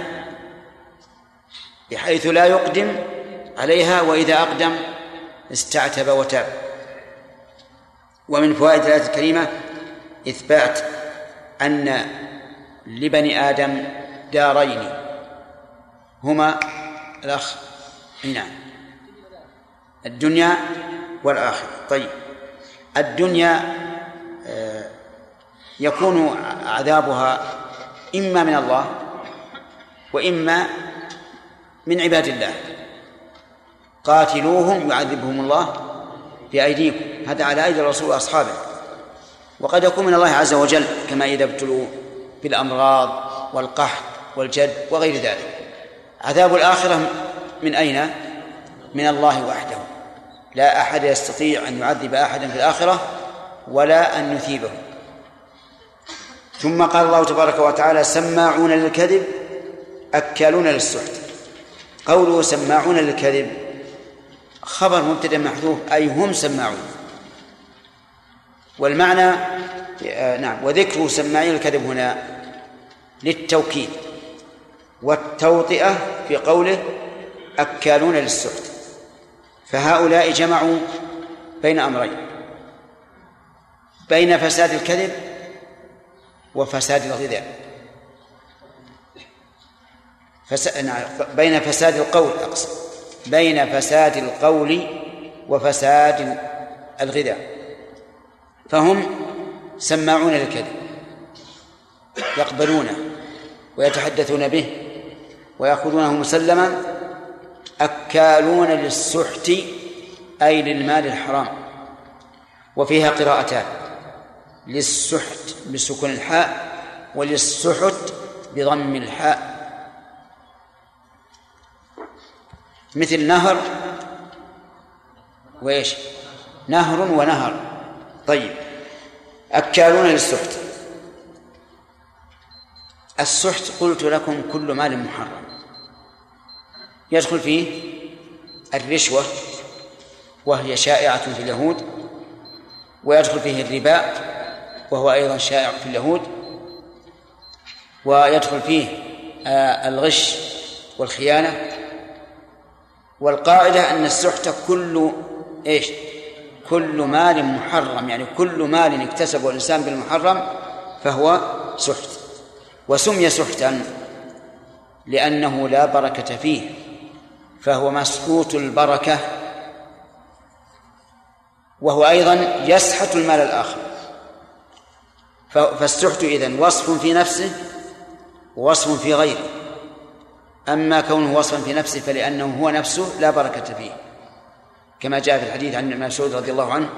Speaker 1: بحيث لا يقدم عليها وإذا أقدم استعتب وتاب. ومن فوائد الآية الكريمة إثبات أن لبني آدم دارين هما الأخ نعم الدنيا والآخرة. طيب. الدنيا آه، يكون عذابها إما من الله وإما من عباد الله. قاتلوهم يعذبهم الله بأيديكم. هذا على أيدي الرسول وأصحابه. وقد يكون من الله عز وجل كما إذا ابتلوا بالأمراض والقحط والجد وغير ذلك. عذاب الآخرة من أين؟ من الله وحده. لا أحد يستطيع أن يعذب أحدا في الآخرة ولا أن يثيبه ثم قال الله تبارك وتعالى سماعون للكذب أكالون للسحت. قوله سماعون للكذب خبر مبتدأ محذوف أي هم سماعون. والمعنى آه، نعم وذكر سماعين الكذب هنا للتوكيد والتوطئة في قوله أكالون للسحت. فهؤلاء جمعوا بين أمرين. بين فساد الكذب وفساد الغذاء. فس... نعم بين فساد القول أقصد. بين فساد القول وفساد الغذاء. فهم سماعون للكذب يقبلونه ويتحدثون به ويأخذونه مسلما أكالون للسحت أي للمال الحرام. وفيها قراءتان للسحت بسكون الحاء وللسحت بضم الحاء. مثل نهر وإيش؟ نهر ونهر. طيب أكالون للسحت. السحت قلت لكم كل مال محرم. يدخل فيه الرشوة وهي شائعة في اليهود ويدخل فيه الربا وهو أيضا شائع في اليهود ويدخل فيه آه، الغش والخيانة. والقاعدة أن السحت كل إيش؟ كل مال محرم يعني كل مال اكتسبه الإنسان بالمحرم فهو سحت. وسمي سحتا لأنه لا بركة فيه. فهو مسكوت البركة وهو أيضا يسحت المال الآخر. فالسحت إذن وصف في نفسه ووصف في غيره. أما كونه وصفا في نفسه فلأنه هو نفسه لا بركة فيه. كما جاء في الحديث عن ابن مسعود رضي الله عنه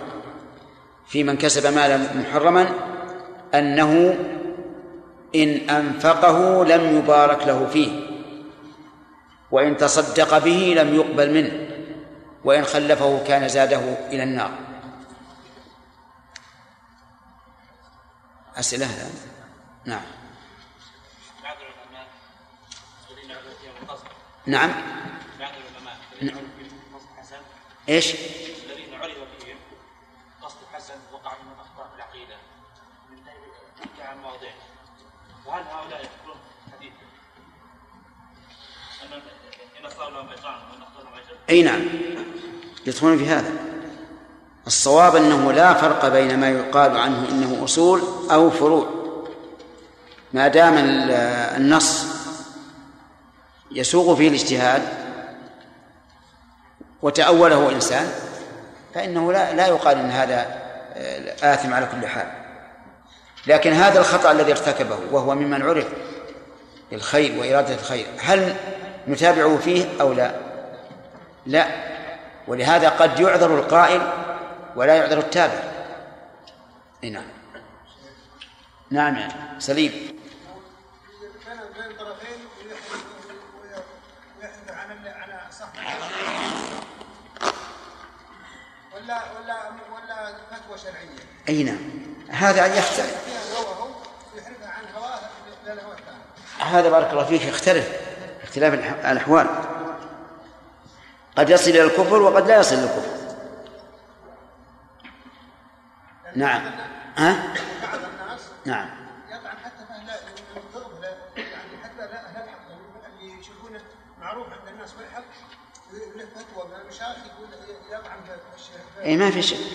Speaker 1: في من كسب مالا محرما أنه إن أنفقه لم يبارك له فيه. وإن تصدق به لم يقبل منه وإن خلفه كان زاده إلى النار. أسئلة؟ نعم. نعم. إيش؟ الذين عرف فيهم قصد حسن وقع منهم أخطاء في العقيدة. من عن مواضيع. وهل هؤلاء أي نعم. يدخلون في هذا. الصواب أنه لا فرق بين ما يقال عنه إنه أصول أو فروع. ما دام النص يسوغ فيه الاجتهاد وتأوله إنسان فإنه لا لا يقال أن هذا آه، آثم على كل حال. لكن هذا الخطأ الذي ارتكبه وهو ممن عرف بالخير وإرادة الخير هل نتابعه فيه أو لا؟ لا. ولهذا قد يعذر القائل ولا يعذر التابع. نعم. نعم سليم. ولا ولا ولا فتوى شرعيه إي نعم. هذا يختلف. هذا بارك الله فيك يختلف. اختلاف الأحوال. قد يصل إلى الكفر وقد لا يصل إلى الكفر. نعم. ها؟ بعض الناس نعم. حتى في يعني حتى أهل الحق اللي يشوفونه معروف عند الناس بالحق فتوى يقول يطعن اي ما في شيء.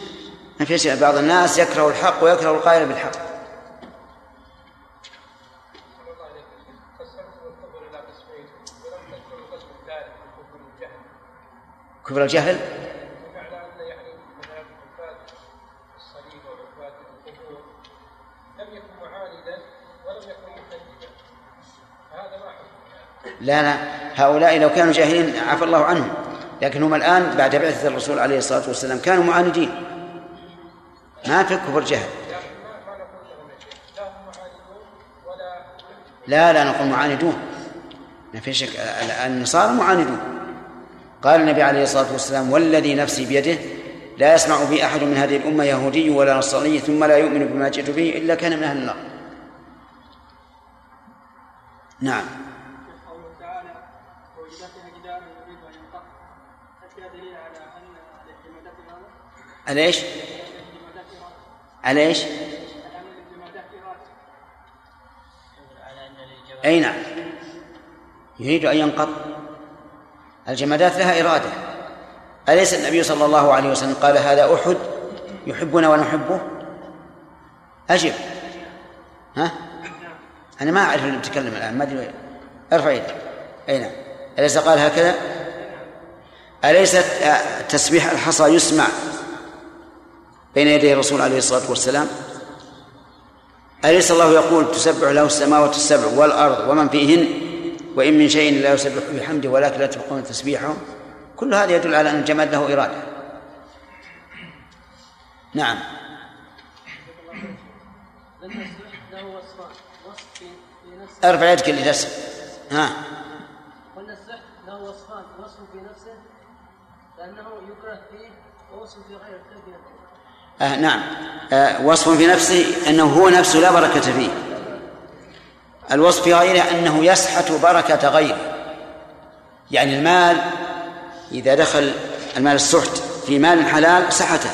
Speaker 1: ما في شيء. بعض الناس يكره الحق ويكره القائل بالحق. كبر الجهل؟ لا لا. هؤلاء لو كانوا جاهلين عفى الله عنهم. لكن هم الآن بعد بعثة الرسول عليه الصلاة والسلام كانوا معاندين. ما في كفر جهل. لا لا نقول معاندون. ما في شك. النصارى معاندون. قال النبي عليه الصلاة والسلام والذي نفسي بيده لا يسمع بي أحد من هذه الأمة يهودي ولا نصراني ثم لا يؤمن بما جئت به إلا كان من أهل النار نعم
Speaker 8: ان على ان إيش؟
Speaker 1: على
Speaker 8: إيش؟ ان.
Speaker 1: أي نعم يريد أن ينقض الجمادات لها إرادة. أليس النبي صلى الله عليه وسلم قال هذا أحد يحبنا ونحبه؟ أجب. ها؟ أنا ما أعرف اللي بتكلم الآن ما أدري ارفع يدك. أي نعم. أليس قال هكذا؟ أليست آه، تسبيح الحصى يسمع بين يدي الرسول عليه الصلاة والسلام؟ أليس الله يقول تسبح له السماوات السبع والأرض ومن فيهن؟ وإن من شيء لا يسبح بحمده ولكن لا تفقهون تسبيحهم كل هذا يدل على أن الجماد له إرادة. نعم. ارفع يدك اللي تسأل ها.
Speaker 8: قلنا السحر له وصفان وصف في نفسه لأنه يكره فيه ووصف في غيره؟
Speaker 1: آه نعم. آه وصف في نفسه أنه هو نفسه لا بركة فيه. الوصف في غيره أنه يسحت بركة غيره. يعني المال إذا دخل المال السحت في مال حلال سحته.